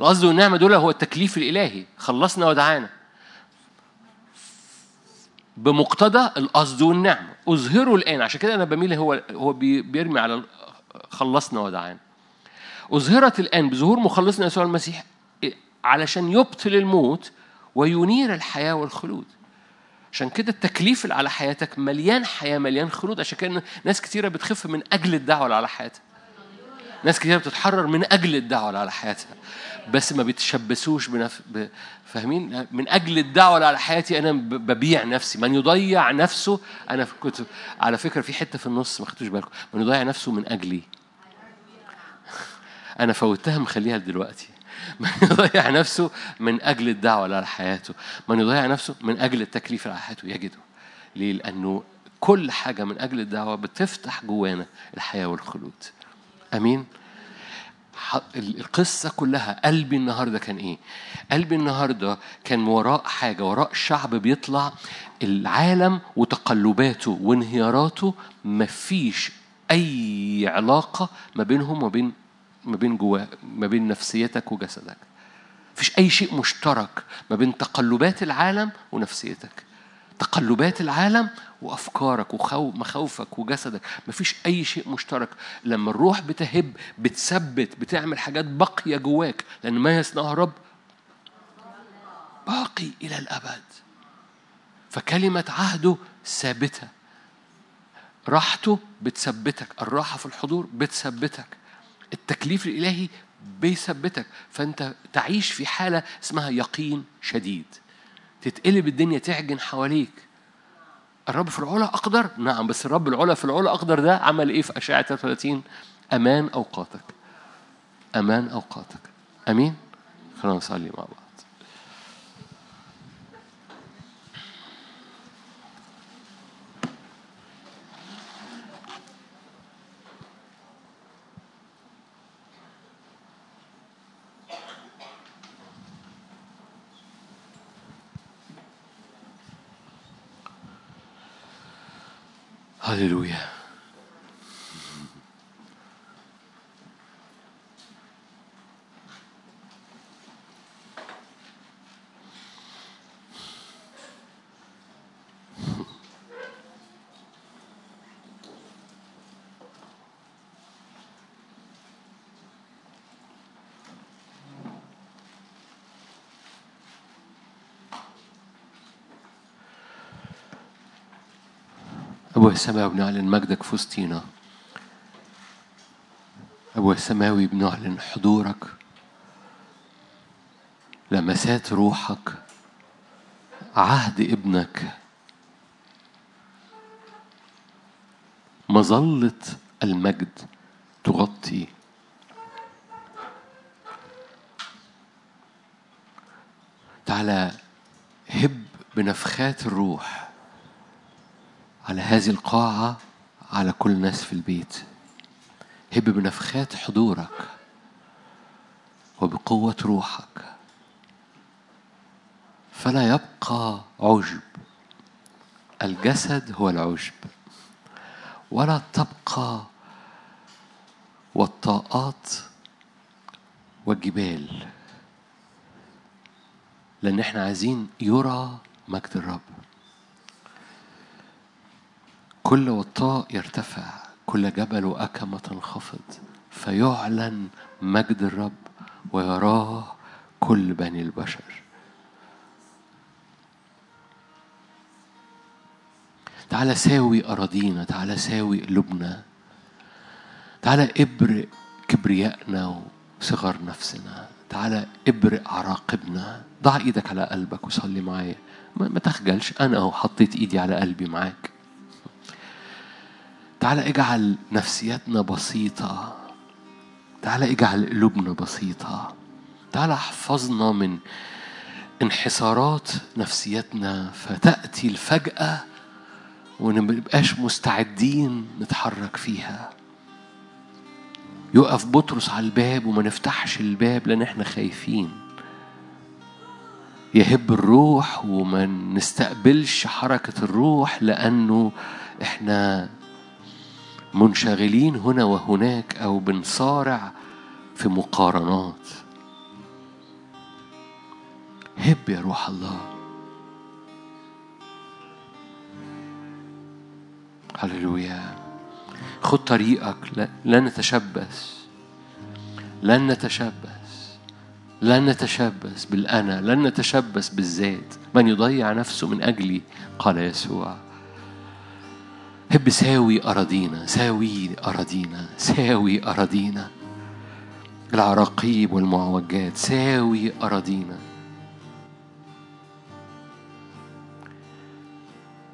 القصد والنعمة دول هو التكليف الإلهي. خلصنا ودعانا. بمقتضى القصد والنعمة. أظهره الآن. عشان كده أنا بميل هو هو بي- بيرمي على خلصنا ودعانا. أظهرت الآن بظهور مخلصنا يسوع المسيح علشان يبطل الموت وينير الحياة والخلود. عشان كده التكليف اللي على حياتك مليان حياة مليان خلود عشان كده ناس كتيرة بتخف من أجل الدعوة اللي على حياتها. ناس كتير بتتحرر من أجل الدعوة اللي على حياتها. بس ما بيتشبثوش بنف... ب... فاهمين؟ من أجل الدعوة اللي على حياتي أنا ببيع نفسي. من يضيع نفسه أنا كنت على فكرة في حتة في النص ما خدتوش بالكم. من يضيع نفسه من أجلي. أنا فوتها مخليها دلوقتي من يضيع نفسه من أجل الدعوة اللي على حياته. من يضيع نفسه من أجل التكليف على حياته يجده. ليه؟ لأنه كل حاجة من أجل الدعوة بتفتح جوانا الحياة والخلود. ال- القصة كلها قلبي النهاردة كان إيه؟ قلبي النهاردة كان وراء حاجة وراء شعب بيطلع العالم وتقلباته وانهياراته مفيش أي علاقة ما بينهم وبين ما بين جوا ما بين نفسيتك وجسدك. مفيش أي شيء مشترك ما بين تقلبات العالم ونفسيتك. تقلبات العالم وأفكارك ومخاوفك وجسدك. مفيش أي شيء مشترك. لما الروح بتهب بتثبت بتعمل حاجات باقية جواك لأن ما يصنعه الرب باقي إلى الأبد. فكلمة عهده ثابتة. راحته بتثبتك. الراحة في الحضور بتثبتك. التكليف الإلهي بيثبتك. فأنت تعيش في حالة اسمها يقين شديد. تتقلب الدنيا تعجن حواليك. الرب في العلا أقدر؟ نعم بس الرب العلا في العلا أقدر ده؟ عمل إيه في أشعة 33 أمان أوقاتك. أمان أوقاتك. أمين؟ خلينا نصلي مع بعض. هللويا أبويا السماوي بنعلن مجدك في وسطينا أبويا السماوي بنعلن حضورك. لمسات روحك. عهد ابنك. مظلة المجد تغطي. تعالى هب بنفخات الروح. على هذه القاعة على كل الناس في البيت. هب بنفخات حضورك وبقوة روحك. فلا يبقى عجب. الجسد هو العجب. ولا تبقى والطاقات والجبال. لأن إحنا عايزين يرى مجد الرب. كل وطاء يرتفع كل جبل وأكمة تنخفض فيعلن مجد الرب ويراه كل بني البشر. تعالى ساوي أراضينا تعالى ساوي قلوبنا تعالى ابرق كبريائنا وصغر نفسنا تعالى ابرق عراقبنا. ضع إيدك على قلبك وصلي معايا. ما تخجلش أنا أهو حطيت إيدي على قلبي معاك. تعالى اجعل نفسيتنا بسيطة. تعالى اجعل قلوبنا بسيطة. تعالى احفظنا من انحسارات نفسيتنا فتأتي الفجأة ونبقاش مستعدين نتحرك فيها. يقف بطرس على الباب وما نفتحش الباب لأن إحنا خايفين. يهب الروح وما نستقبلش حركة الروح لأنه إحنا منشغلين هنا وهناك أو بنصارع في مقارنات. هب يا روح الله. هللويا. خد طريقك. لا نتشبث. لن نتشبث. لن نتشبث بالأنا. لن نتشبث بالذات. من يضيع نفسه من أجلي؟ قال يسوع. هب ساوي أراضينا ساوي أراضينا ساوي أراضينا. العراقيب والمعوجات ساوي أراضينا.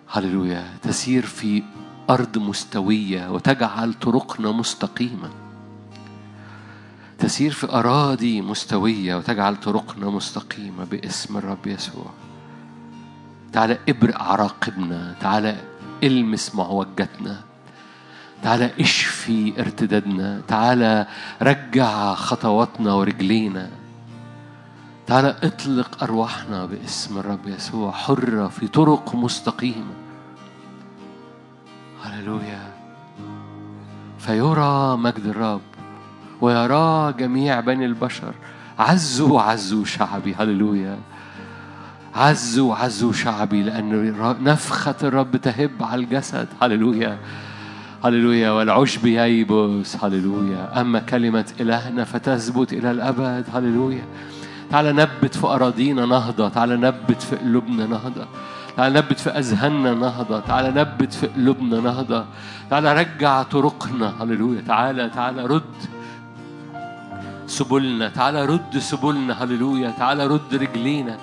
هللويا تسير في أرض مستوية وتجعل طرقنا مستقيمة. تسير في أراضي مستوية وتجعل طرقنا مستقيمة باسم الرب يسوع. تعالى ابرق عراقبنا تعالى المس معوجتنا تعالى اشفي ارتدادنا. تعالى رجع خطواتنا ورجلينا. تعالى اطلق أرواحنا باسم الرب يسوع حره في طرق مستقيمة. هللويا. فيرى مجد الرب ويرى جميع بني البشر. عزوا عزوا شعبي. هللويا. عزوا عزوا شعبي لأن نفخة الرب تهب على الجسد. هللويا. هللويا. والعشب ييبس هللويا. أما كلمة إلهنا فتثبت إلى الأبد. هللويا. تعالى نبت في أراضينا نهضة. تعالى نبت في قلوبنا نهضة. تعالى نبت في أذهاننا نهضة. تعالى نبت في قلوبنا نهضة. تعالى رجع طرقنا. هللويا. تعالى تعالى رد سبلنا. تعالى رد سبلنا. هللويا. تعالى رد رجلينا.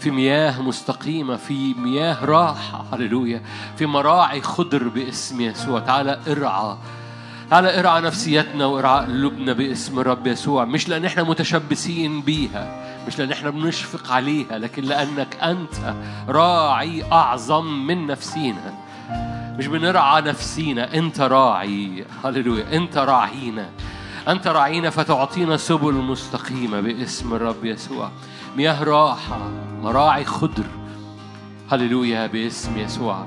في مياه مستقيمة في مياه راحة هللويا. في مراعي خضر باسم يسوع. تعالى ارعى. تعالى ارعى نفسيتنا وارعى قلوبنا باسم الرب يسوع. مش لأن إحنا متشبثين بيها مش لأن إحنا بنشفق عليها لكن لأنك أنت راعي أعظم من نفسينا. مش بنرعى نفسينا أنت راعي. هللويا. أنت راعينا. أنت راعينا فتعطينا سبل مستقيمة باسم الرب يسوع. مياه راحة مراعي خضر. هللويا باسم يسوع.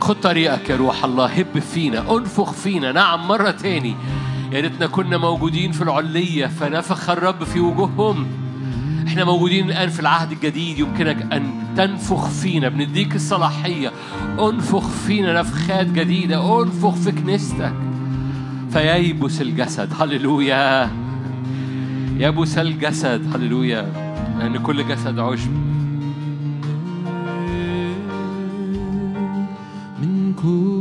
خد طريقك يا روح الله هب فينا انفخ فينا. نعم مرة تاني. يا ريتنا كنا موجودين في العلية فنفخ الرب في وجوههم. إحنا موجودين الآن في العهد الجديد يمكنك أن تنفخ فينا. بنديك الصلاحية. انفخ فينا نفخات جديدة. انفخ في كنيستك. فييبس الجسد. هللويا. يبس الجسد هللويا. لأن كل جسد عشب. من كل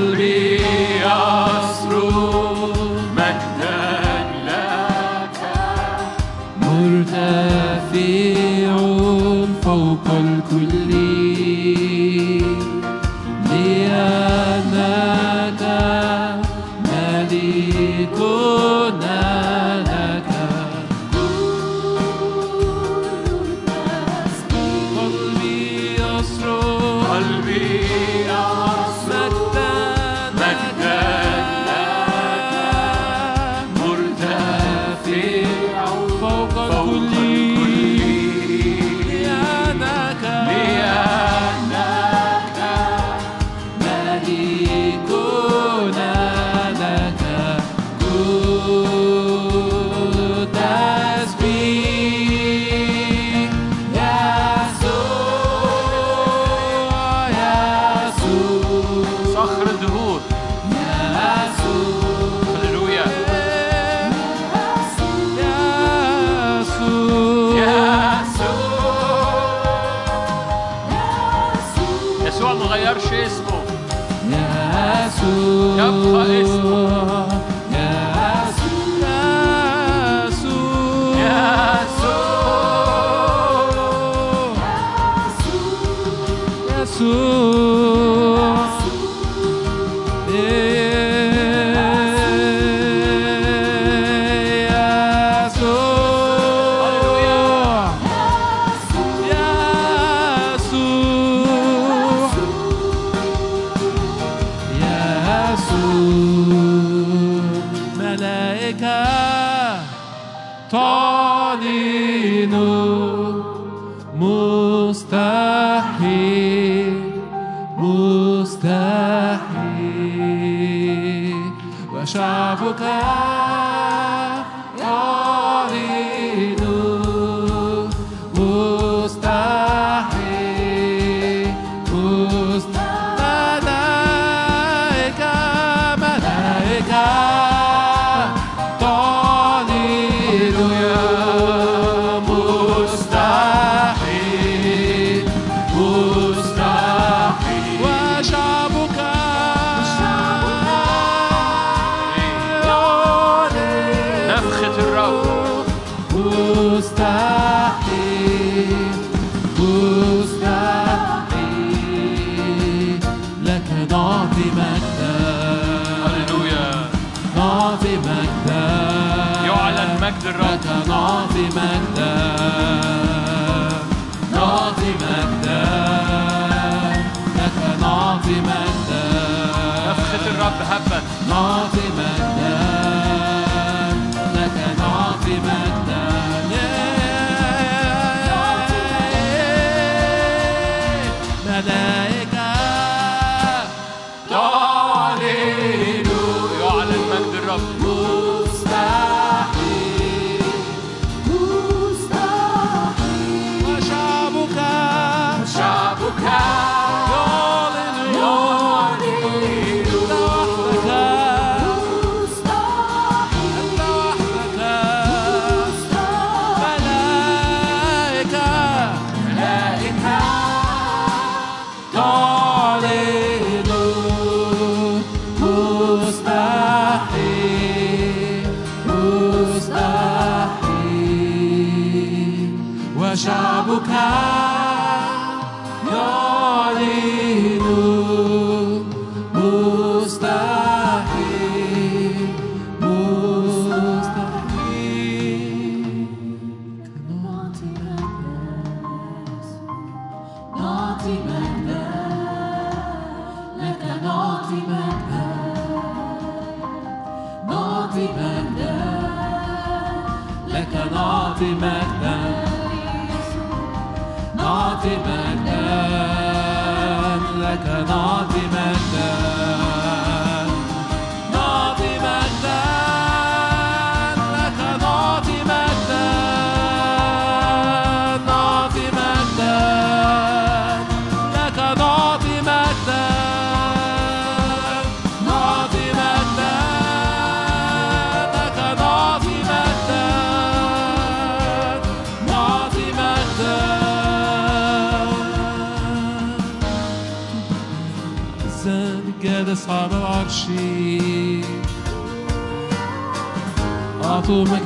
قلبي يصرخ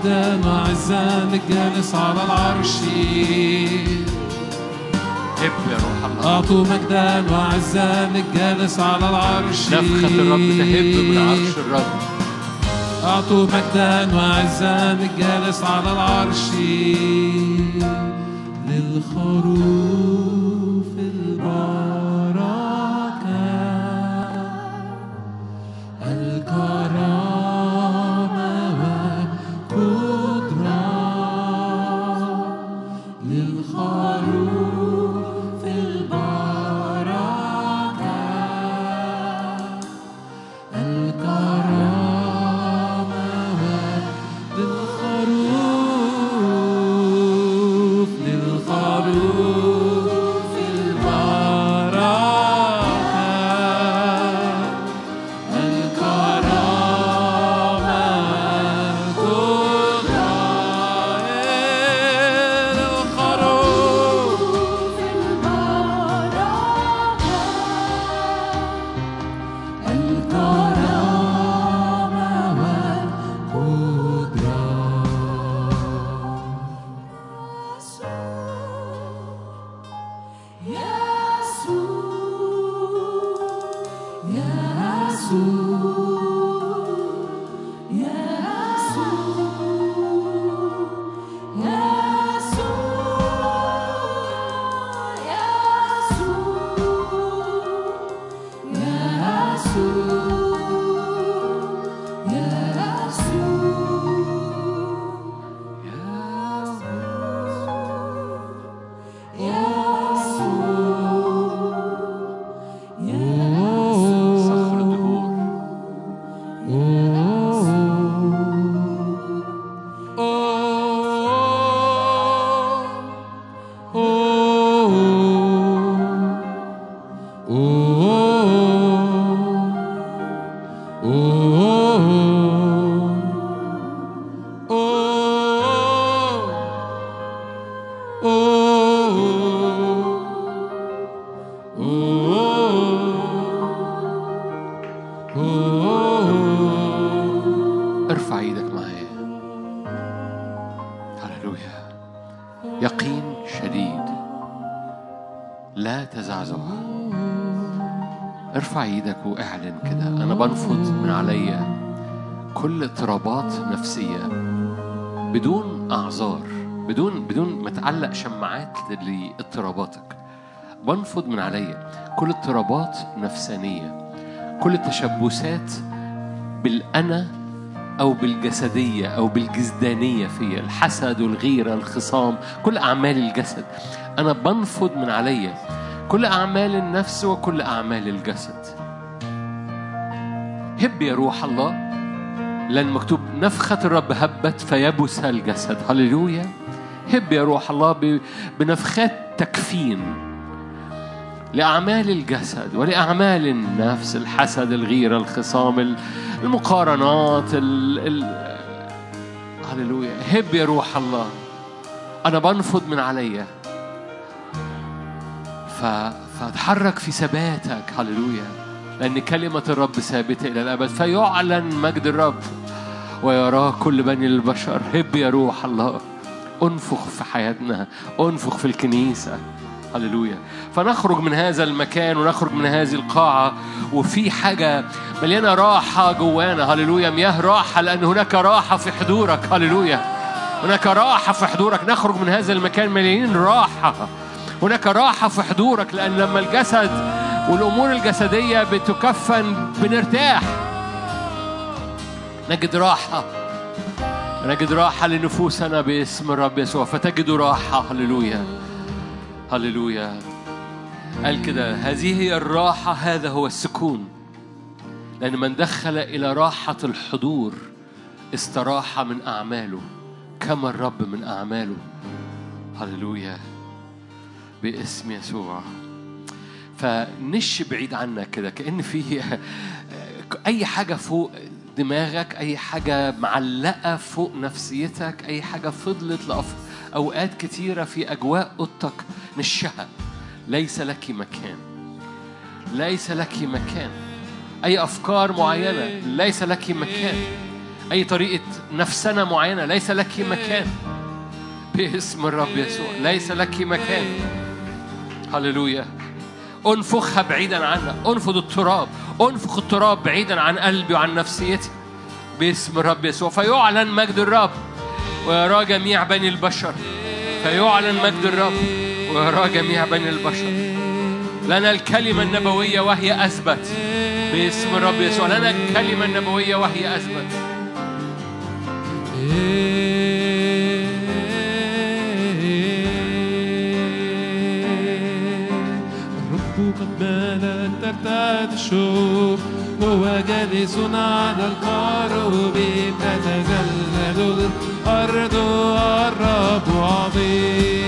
مجدا وعزا للجالس على العرش. هب يا روح الله؟ أعطوا مجدا وعزا للجالس على العرش. نفخة الرب تهب من عرش الرب. أعطوا مجدا وعزا للجالس على العرش. للخروف اضطرابات نفسية بدون أعذار بدون بدون ما تعلق شماعات لإضطراباتك. بنفض من عليا كل اضطرابات نفسانية كل التشبثات بالأنا أو بالجسدية أو بالجسدانية فيا الحسد والغيرة الخصام كل أعمال الجسد. أنا بنفض من عليا كل أعمال النفس وكل أعمال الجسد. هب يا روح الله لأن مكتوب نفخة الرب هبت فيبس الجسد. هللويا. هب يا روح الله بنفخات تكفين لأعمال الجسد ولأعمال النفس الحسد الغيرة الخصام ال- المقارنات ال... ال... هللويا. هب يا روح الله. أنا بنفض من عليا. فاتحرك في ثباتك. هللويا. لأن كلمة الرب ثابتة إلى الأبد. فيعلن مجد الرب. ويراه كل بني البشر. هب يا روح الله. انفخ في حياتنا. انفخ في الكنيسة. هللويا. فنخرج من هذا المكان ونخرج من هذه القاعة وفي حاجة مليانة راحة جوانا. هللويا. مياه راحة لأن هناك راحة في حضورك. هللويا. هناك راحة في حضورك. نخرج من هذا المكان مليانين راحة. هناك راحة في حضورك لأن لما الجسد والأمور الجسدية بتكفن بنرتاح. نجد راحة. نجد راحة لنفوسنا باسم الرب يسوع. فتجد راحة. هللويا. هللويا. قال كده هذه هي الراحة. هذا هو السكون. لأن من دخل إلى راحة الحضور استراح من أعماله. كما الرب من أعماله. هللويا. باسم يسوع. فنش بعيد عنك كده كأن في أي حاجة فوق دماغك أي حاجة معلقة فوق نفسيتك أي حاجة فضلت لأف- أوقات كتيرة في أجواء أوضتك نشها ليس لك مكان. ليس لك مكان. أي أفكار معينة. ليس لك مكان. أي طريقة نفسنا معينة. ليس لك مكان. باسم الرب يسوع. ليس لك مكان. هللويا. انفخها بعيدا عنا انفض التراب. انفخ التراب بعيدا عن قلبي وعن نفسيتي. باسم الرب يسوع. فيعلن مجد الرب ويرى جميع بني البشر. فيعلن مجد الرب ويرى جميع بني البشر. لنا الكلمة النبوية وهي أثبت. باسم الرب يسوع. لنا الكلمة النبوية وهي أثبت. الرب مال ترتاد الشوب وهو جالس على الكروب تتزلزل الأرض والرب عظيم.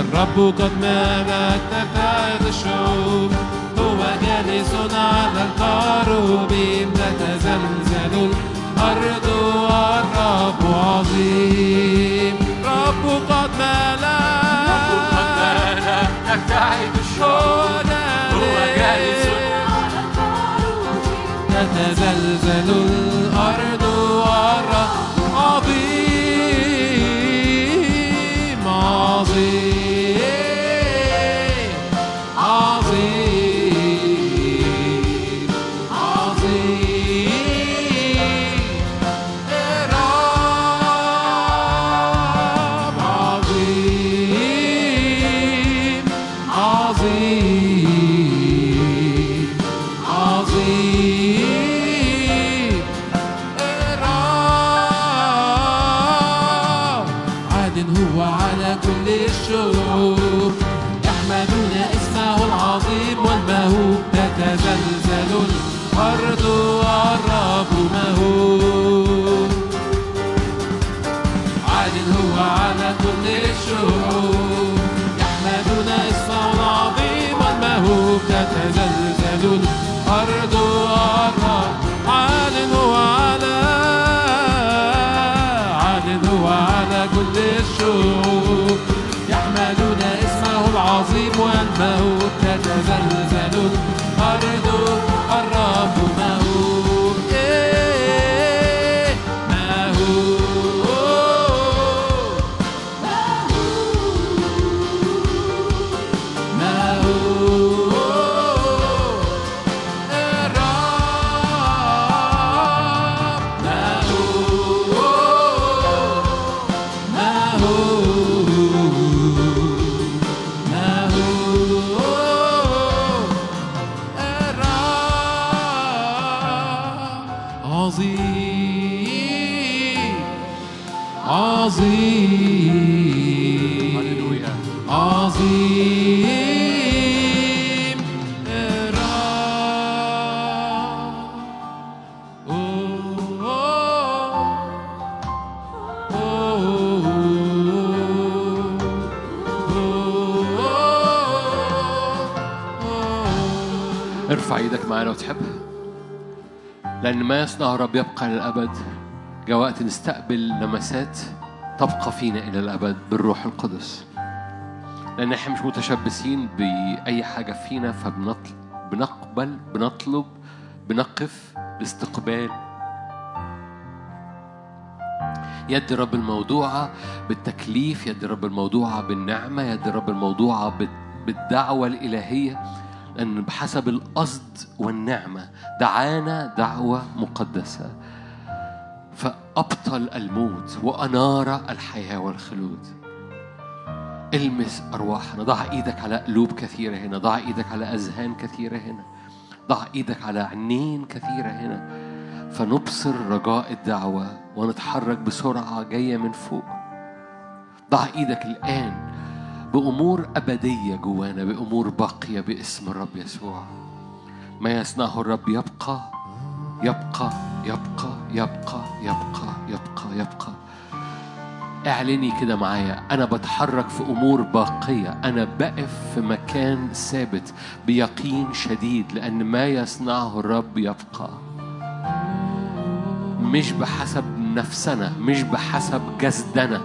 الرب قد مال ترتاد الشوب هو جالس على الكروب تتزلزل الأرض والرب عظيم هو جالس تتزلزل تتزلزل الأرض والرب عاد هو على عاد هو على كل الشعوب يحمدون اسمه العظيم والمهوب تتزلزل الأرض الرب معانا وتحب لأن ما يصنع الرب يبقى للأبد. جاء وقت نستقبل لمسات تبقى فينا إلى الأبد بالروح القدس. لأن إحنا مش متشبثين بأي حاجة فينا فبنقبل بنطلب بنقف لاستقبال يد الرب الموضوعة بالتكليف يد الرب الموضوعة بالنعمة يد الرب الموضوعة بال- بالدعوة الإلهية. لأن بحسب القصد والنعمة دعانا دعوة مقدسة. فأبطل الموت وأنار الحياة والخلود. المس أرواحنا ضع إيدك على قلوب كثيرة هنا ضع إيدك على أذهان كثيرة هنا ضع إيدك على عينين كثيرة هنا. فنبصر رجاء الدعوة ونتحرك بسرعة جاية من فوق. ضع إيدك الآن بأمور أبدية جوانا بأمور باقية باسم الرب يسوع. ما يصنعه الرب يبقى يبقى يبقى يبقى يبقى يبقى يبقى. اعلني كده معايا أنا بتحرك في أمور باقية أنا بقف في مكان ثابت بيقين شديد لأن ما يصنعه الرب يبقى. مش بحسب نفسنا مش بحسب جسدنا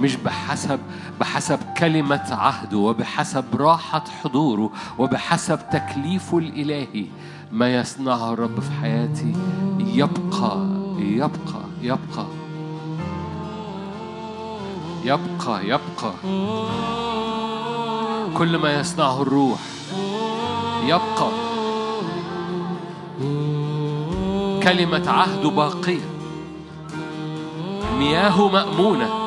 مش بحسب بحسب كلمة عهده وبحسب راحة حضوره وبحسب تكليفه الإلهي. ما يصنعه الرب في حياتي يبقى يبقى يبقى. يبقى يبقى. كل ما يصنعه الروح يبقى. كلمة عهده باقية. مياهه مأمونة.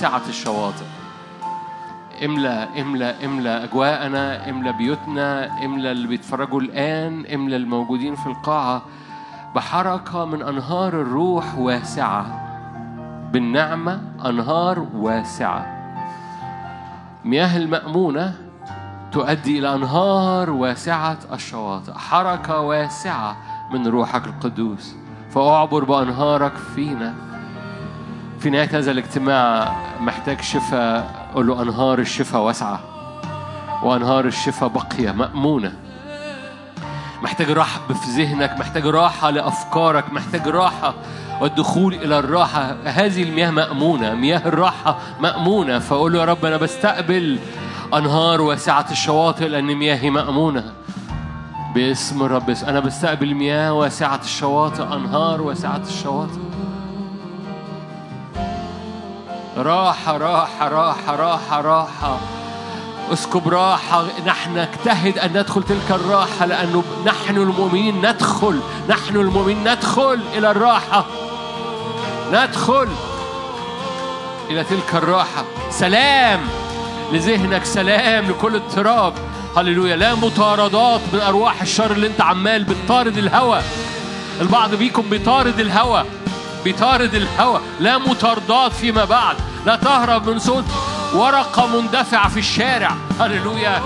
واسعة الشواطئ. املى املى املى أجواءنا املى بيوتنا املى اللي بيتفرجوا الآن املى الموجودين في القاعة. بحركة من أنهار الروح واسعة. بالنعمة أنهار واسعة. مياه المأمونة تؤدي إلى أنهار واسعة الشواطئ. حركة واسعة من روحك القدوس. فأعبر بأنهارك فينا. في نهاية هذا الاجتماع محتاج شفاء قول له أنهار الشفاء واسعة وأنهار الشفاء باقية مأمونة. محتاج راحة في ذهنك محتاج راحة لأفكارك محتاج راحة والدخول إلى الراحة. هذه المياه مأمونة مياه الراحة مأمونة. فأقول له يا رب أنا بستقبل أنهار واسعة الشواطئ لأن مياهي مأمونة. باسم الرب. أنا بستقبل مياه واسعة الشواطئ أنهار واسعة الشواطئ. راحة راحة راحة راحة راحة. اسكب راحة. نحن نجتهد أن ندخل تلك الراحة لأنه نحن المؤمنين ندخل. نحن المؤمنين ندخل إلى الراحة. ندخل إلى تلك الراحة. سلام! لذهنك سلام لكل اضطراب. هللويا. لا مطاردات من أرواح الشر اللي أنت عمال بتطارد الهوى. البعض بيكم بيطارد الهوى. بيطارد الهوى. لا مطاردات فيما بعد. لا تهرب من صوت ورقة مندفعة في الشارع. هللويا.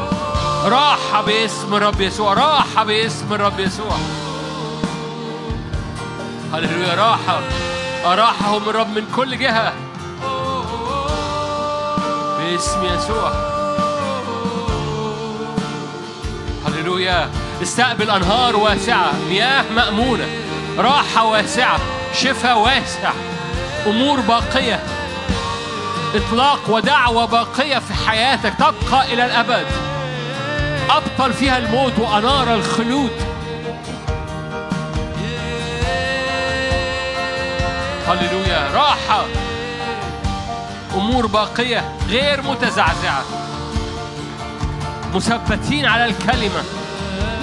راحة باسم الرب يسوع راحة باسم الرب يسوع. هللويا. راحة أراحهم الرب من كل جهة. باسم يسوع. هللويا. استقبل أنهار واسعة. مياه مأمونة. راحة واسعة. شفاء واسع. أمور باقية. إطلاق ودعوة باقية في حياتك تبقى إلى الأبد. أبطل فيها الموت وأنار الخلود. هللويا. راحة. أمور باقية غير متزعزعة. مثبتين على الكلمة.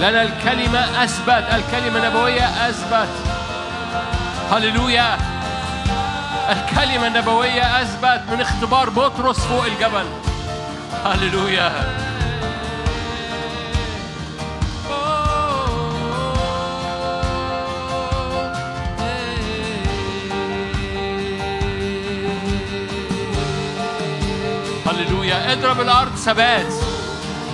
لأن الكلمة أثبت. الكلمة النبوية أثبت. هللويا. الكلمة النبوية أثبت من اختبار بطرس فوق الجبل. هللويا. هللويا. اضرب الأرض ثبات.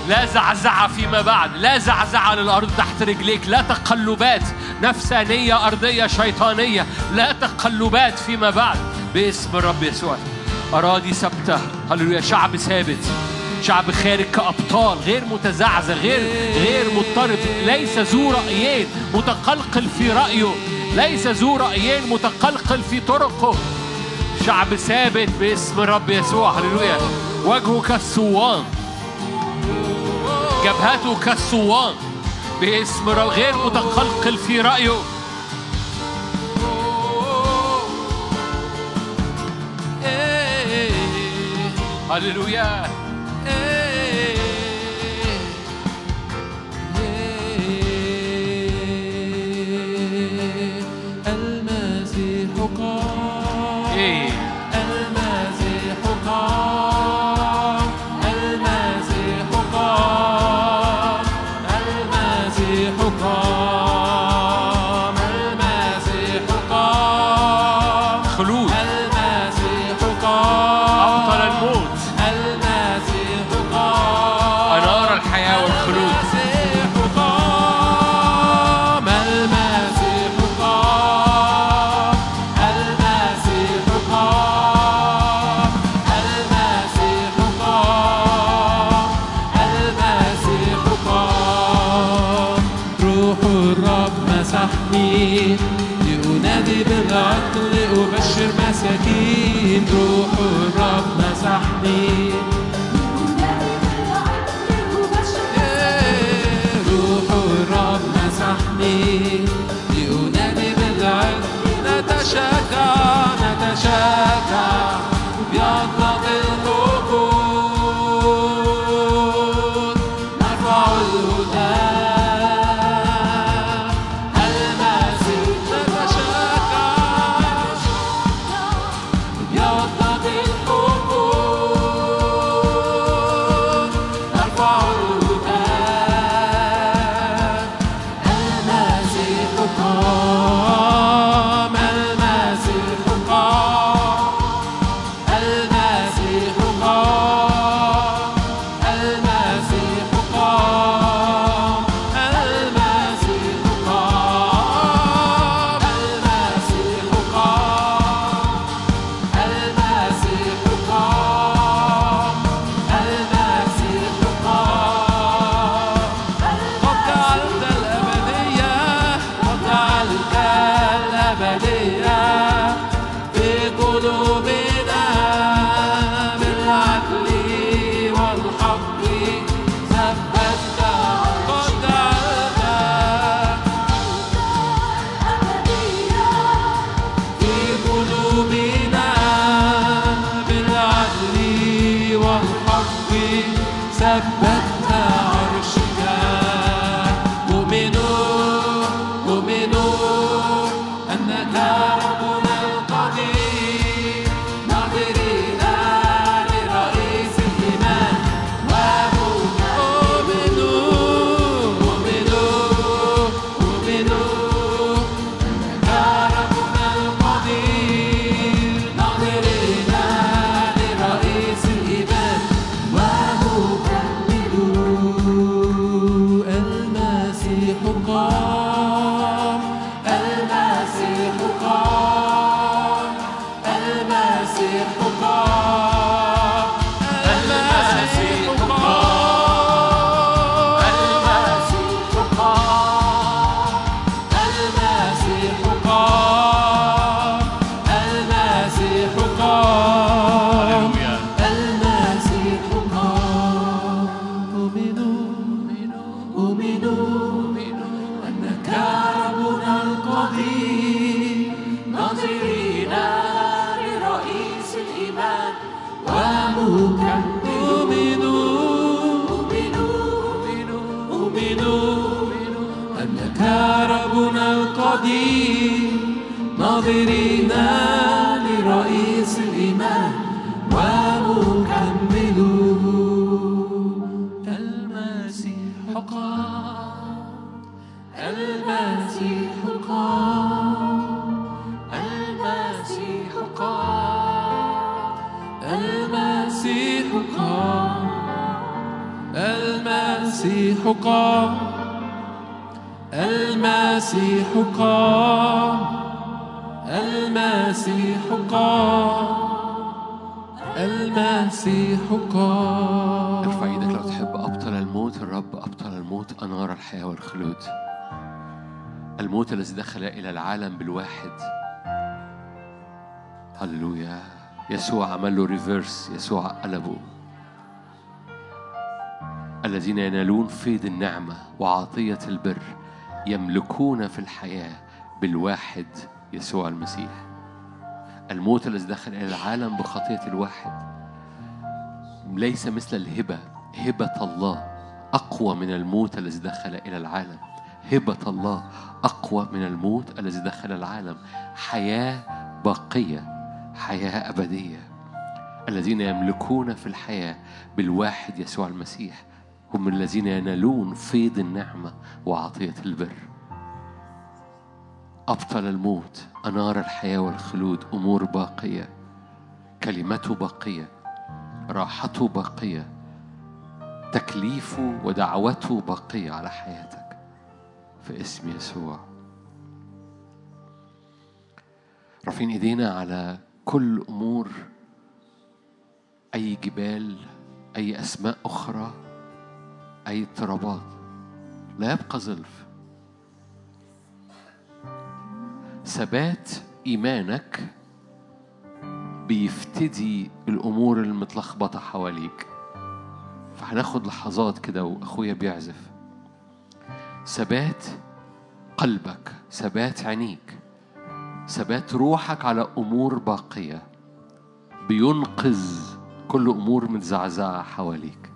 لا زعزعة فيما بعد. لا زعزعة للأرض تحت رجليك. لا تقلبات. نفسانية أرضية شيطانية. لا تقلبات فيما بعد. باسم الرب يسوع. أراضي ثابتة. هللويا. شعب ثابت. شعب خارج كأبطال. غير متزعزع. غير غير مضطرب. ليس ذو رأيين متقلقل في رأيه. ليس ذو رأيين متقلقل في طرقه. شعب ثابت. باسم الرب يسوع. هللويا. وجهه كالصوان جبهته كالصوان باسم غير متقلقل في رأيه. هللويا. صوتي ثبتنا قام ارفع إيدك لو تحب. أبطل الموت الرب أبطل الموت. انار الحياة والخلود. الموت الذي دخل إلى العالم بالواحد. هللويا. يسوع عمل له ريفيرس يسوع قلبه الذين ينالون فيض النعمة وعطية البر يملكون في الحياة بالواحد يسوع المسيح. الموت الذي دخل إلى العالم بخطية الواحد. ليس مثل الهبة. هبة الله أقوى من الموت الذي دخل إلى العالم. هبة الله أقوى من الموت الذي دخل العالم. حياة باقية حياة أبدية. الذين يملكون في الحياة بالواحد يسوع المسيح هم الذين ينالون فيض النعمة وعطية البر. أبطل الموت أنار الحياة والخلود أمور باقية كلمته باقية. راحته باقية تكليفه ودعوته باقية على حياتك في اسم يسوع. رافعين ايدينا على كل أمور أي جبال أي أسماء أخرى أي اضطرابات. لا يبقى ظلف ثبات إيمانك بيفتدي الأمور المتلخبطة حواليك. فهناخد لحظات كده وأخويا بيعزف. ثبات قلبك ثبات عينيك ثبات روحك على أمور باقية. بينقذ كل أمور متزعزعة حواليك.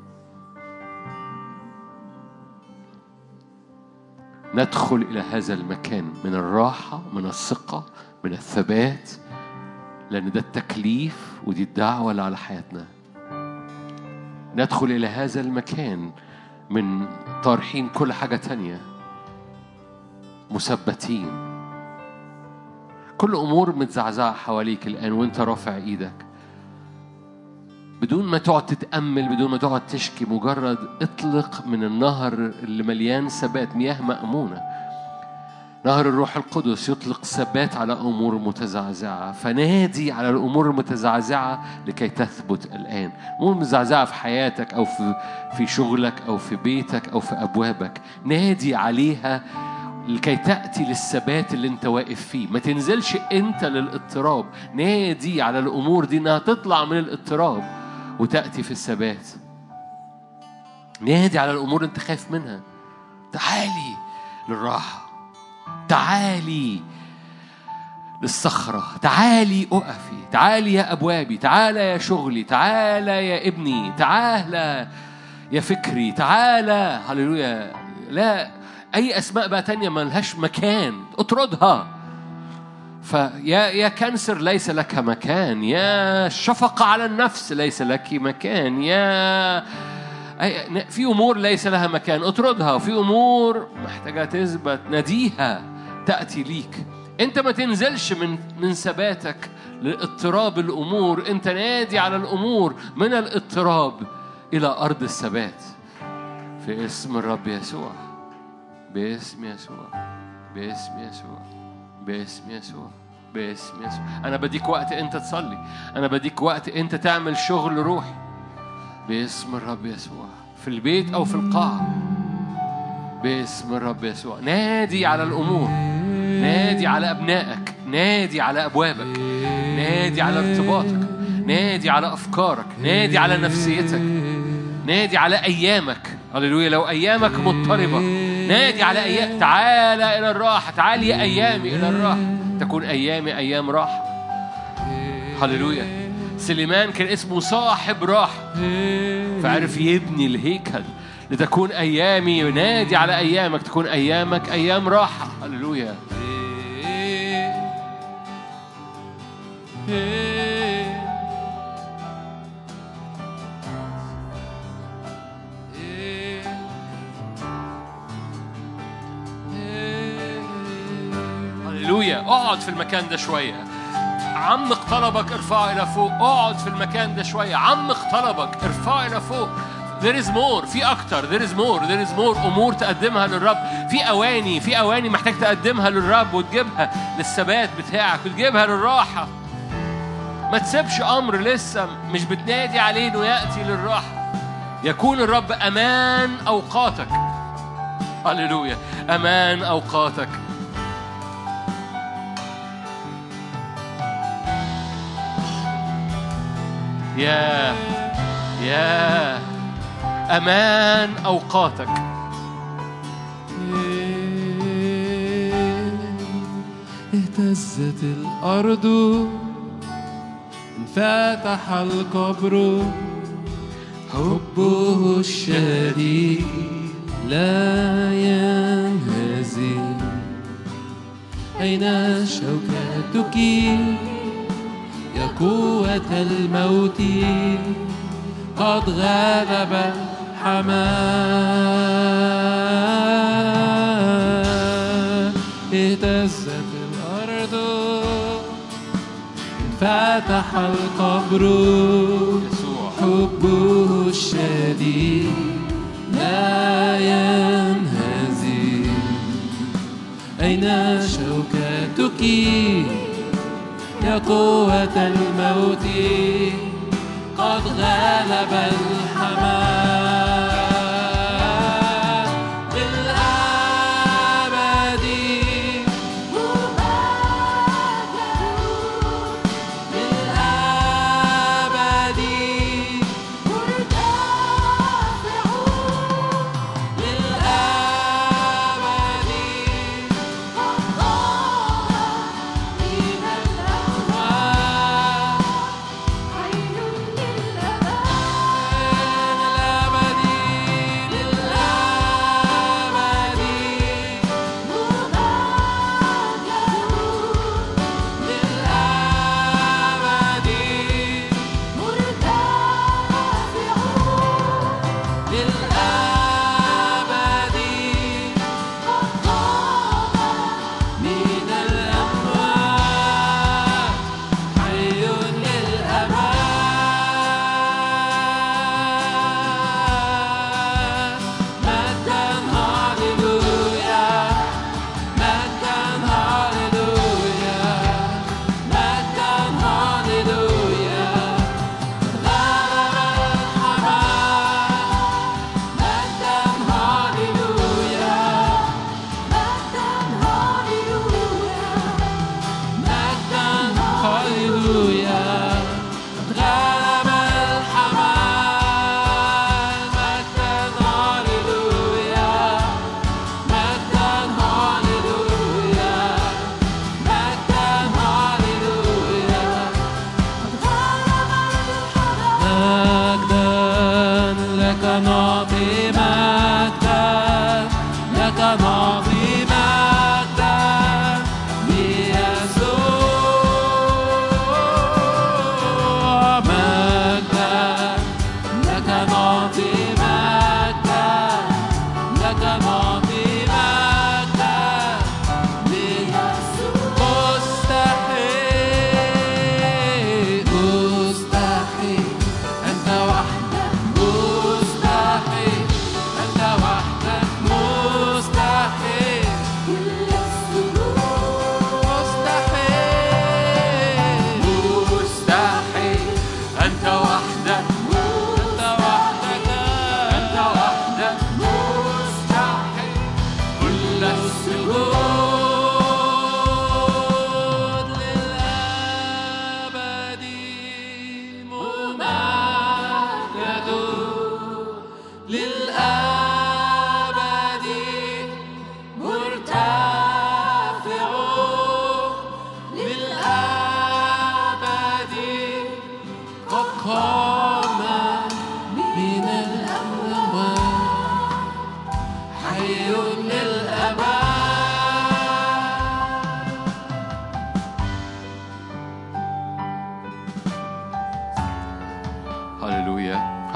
ندخل إلى هذا المكان من الراحة من الثقة من الثبات. لأن ده التكليف ودي الدعوة اللي على حياتنا. ندخل إلى هذا المكان من طارحين كل حاجة تانية. مثبتين. كل أمور متزعزعة حواليك الآن وأنت رافع إيدك. بدون ما تقعد تتأمل بدون ما تقعد تشكي مجرد اطلق من النهر اللي مليان ثبات مياه مأمونة. نهر الروح القدس يطلق ثبات على أمور متزعزعة. فنادي على الأمور المتزعزعة لكي تثبت الآن. امور متزعزعه في حياتك أو في في شغلك أو في بيتك أو في أبوابك. نادي عليها لكي تأتي للثبات اللي أنت واقف فيه. ما تنزلش أنت للاضطراب. نادي على الأمور دي إنها تطلع من الاضطراب وتأتي في الثبات. نادي على الأمور أنت خايف منها. تعالي للراحة. تعالي للصخرة تعالي أقفي تعالي يا أبوابي تعالى يا شغلي تعالى يا ابني تعالى يا فكري تعالى هللويا لا أي أسماء بقى تانية ملهاش مكان اطردها. فيا يا كانسر ليس لك مكان يا شفقة على النفس ليس لك مكان يا أي- في أمور ليس لها مكان اطردها. وفي أمور محتاجة تثبت ناديها. تأتي ليك. انت ما تنزلش من من ثباتك لاضطراب الأمور. انت نادي على الأمور من الاضطراب إلى أرض الثبات. في اسم الرب يسوع. باسم يسوع. باسم يسوع. باسم يسوع. باسم يسوع. أنا بديك وقت أنت تصلي. أنا بديك وقت أنت تعمل شغل روحي. باسم الرب يسوع. في البيت أو في القاعة. باسم الرب يسوع. نادي على الأمور. نادي على أبنائك. نادي على أبوابك. نادي على ارتباطك. نادي على أفكارك. نادي على نفسيتك. نادي على أيامك. هللويا. لو أيامك مضطربة. نادي على أيام. تعالى إلى الراحة. تعالي يا أيامي إلى الراحة. تكون أيامي أيام راحة. هللويا. سليمان كان اسمه صاحب راحة. فعرف يبني الهيكل. لتكون أيامي. ينادي على أيامك تكون أيامك أيام راحة. هللويا. هللويا. اقعد في المكان ده شوية. عمق طلبك ارفعه إلى فوق. اقعد في المكان ده شوية. عمق طلبك ارفعه إلى فوق. There is more. في أكتر. There is more. There is more. أمور تقدمها للرب. في أواني. في أواني محتاج تقدمها للرب وتجيبها للثبات بتاعك وتجيبها للراحة. ما تسيبش أمر لسه مش بتنادي عليه إنه يأتي للراحة. يكون الرب أمان أوقاتك. هللويا أمان أوقاتك. يا يا أمان أوقاتك. اهتزت الأرض انفتح القبر. حبه الشديد لا ينهزم أين شوكتك؟ يا قوة الموت. قد غلب الحمام. اهتزت الأرض انفتح القبر. حبه الشديد لا ينهزم أين شوكتك؟ يا قوة الموت قد غلب الحمام.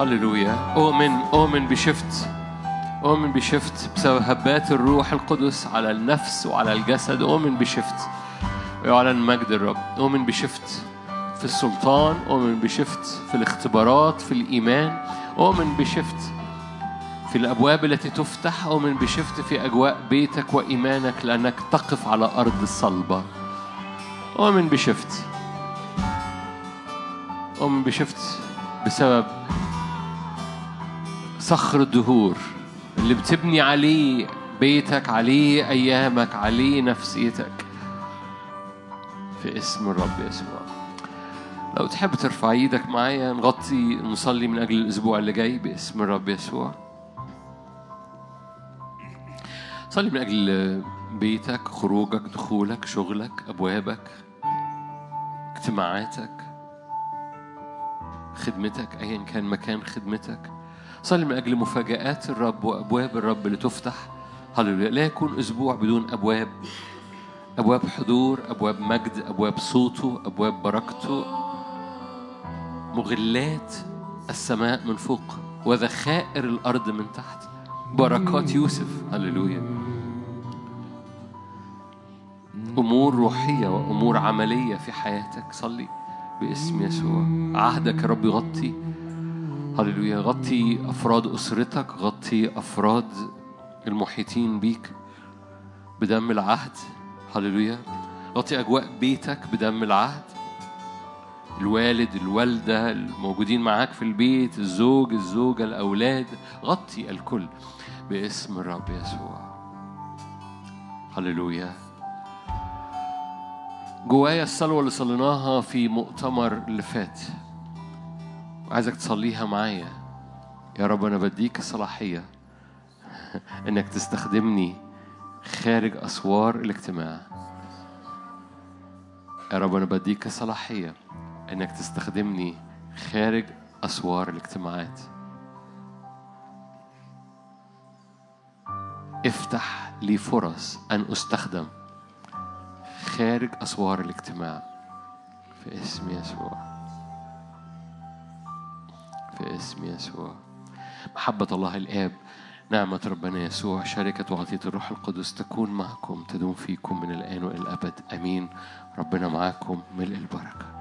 هللويا أؤمن أؤمن بشفت أؤمن بشفت بسبب هبات الروح القدس على النفس وعلى الجسد. أؤمن بشفت ويعلن مجد الرب. أؤمن بشفت في السلطان أؤمن بشفت في الاختبارات في الإيمان. أؤمن بشفت في الأبواب التي تفتح. أؤمن بشفت في أجواء بيتك وإيمانك لأنك تقف على أرض الصلبة أؤمن بشفت. أؤمن بشفت بسبب صخر الدهور اللي بتبني عليه بيتك عليه أيامك عليه نفسيتك في اسم الرب يسوع. لو تحب ترفع إيدك معايا نغطي نصلي من أجل الأسبوع اللي جاي باسم الرب يسوع. صلي من أجل بيتك خروجك دخولك شغلك أبوابك اجتماعاتك خدمتك أيا كان مكان خدمتك. صلي من أجل مفاجآت الرب وأبواب الرب اللي تفتح. هللويا. لا يكون أسبوع بدون أبواب. أبواب حضور أبواب مجد أبواب صوته أبواب بركته. مغلات السماء من فوق وذخائر الأرض من تحت. بركات يوسف. هللويا. أمور روحية وأمور عملية في حياتك. صلي باسم يسوع. عهدك يا رب يغطي. هللويا. غطي أفراد أسرتك غطي أفراد المحيطين بيك بدم العهد. هللويا. غطي أجواء بيتك بدم العهد. الوالد الوالدة الموجودين معاك في البيت الزوج الزوجة الأولاد. غطي الكل باسم الرب يسوع. هللويا. جوايا الصلوة اللي صليناها في مؤتمر اللي فات. وعايزك تصليها معايا. يا رب أنا بديك الصلاحية إنك تستخدمني خارج أسوار الاجتماع. يا رب أنا بديك الصلاحية إنك تستخدمني خارج أسوار الاجتماعات. افتح لي فرص أن أستخدم خارج أسوار الاجتماع. في اسم يسوع. في اسم يسوع. محبة الله الآب نعمة ربنا يسوع شركة وعطية الروح القدس تكون معكم تدوم فيكم من الآن وإلى الأبد أمين. ربنا معاكم ملء البركة.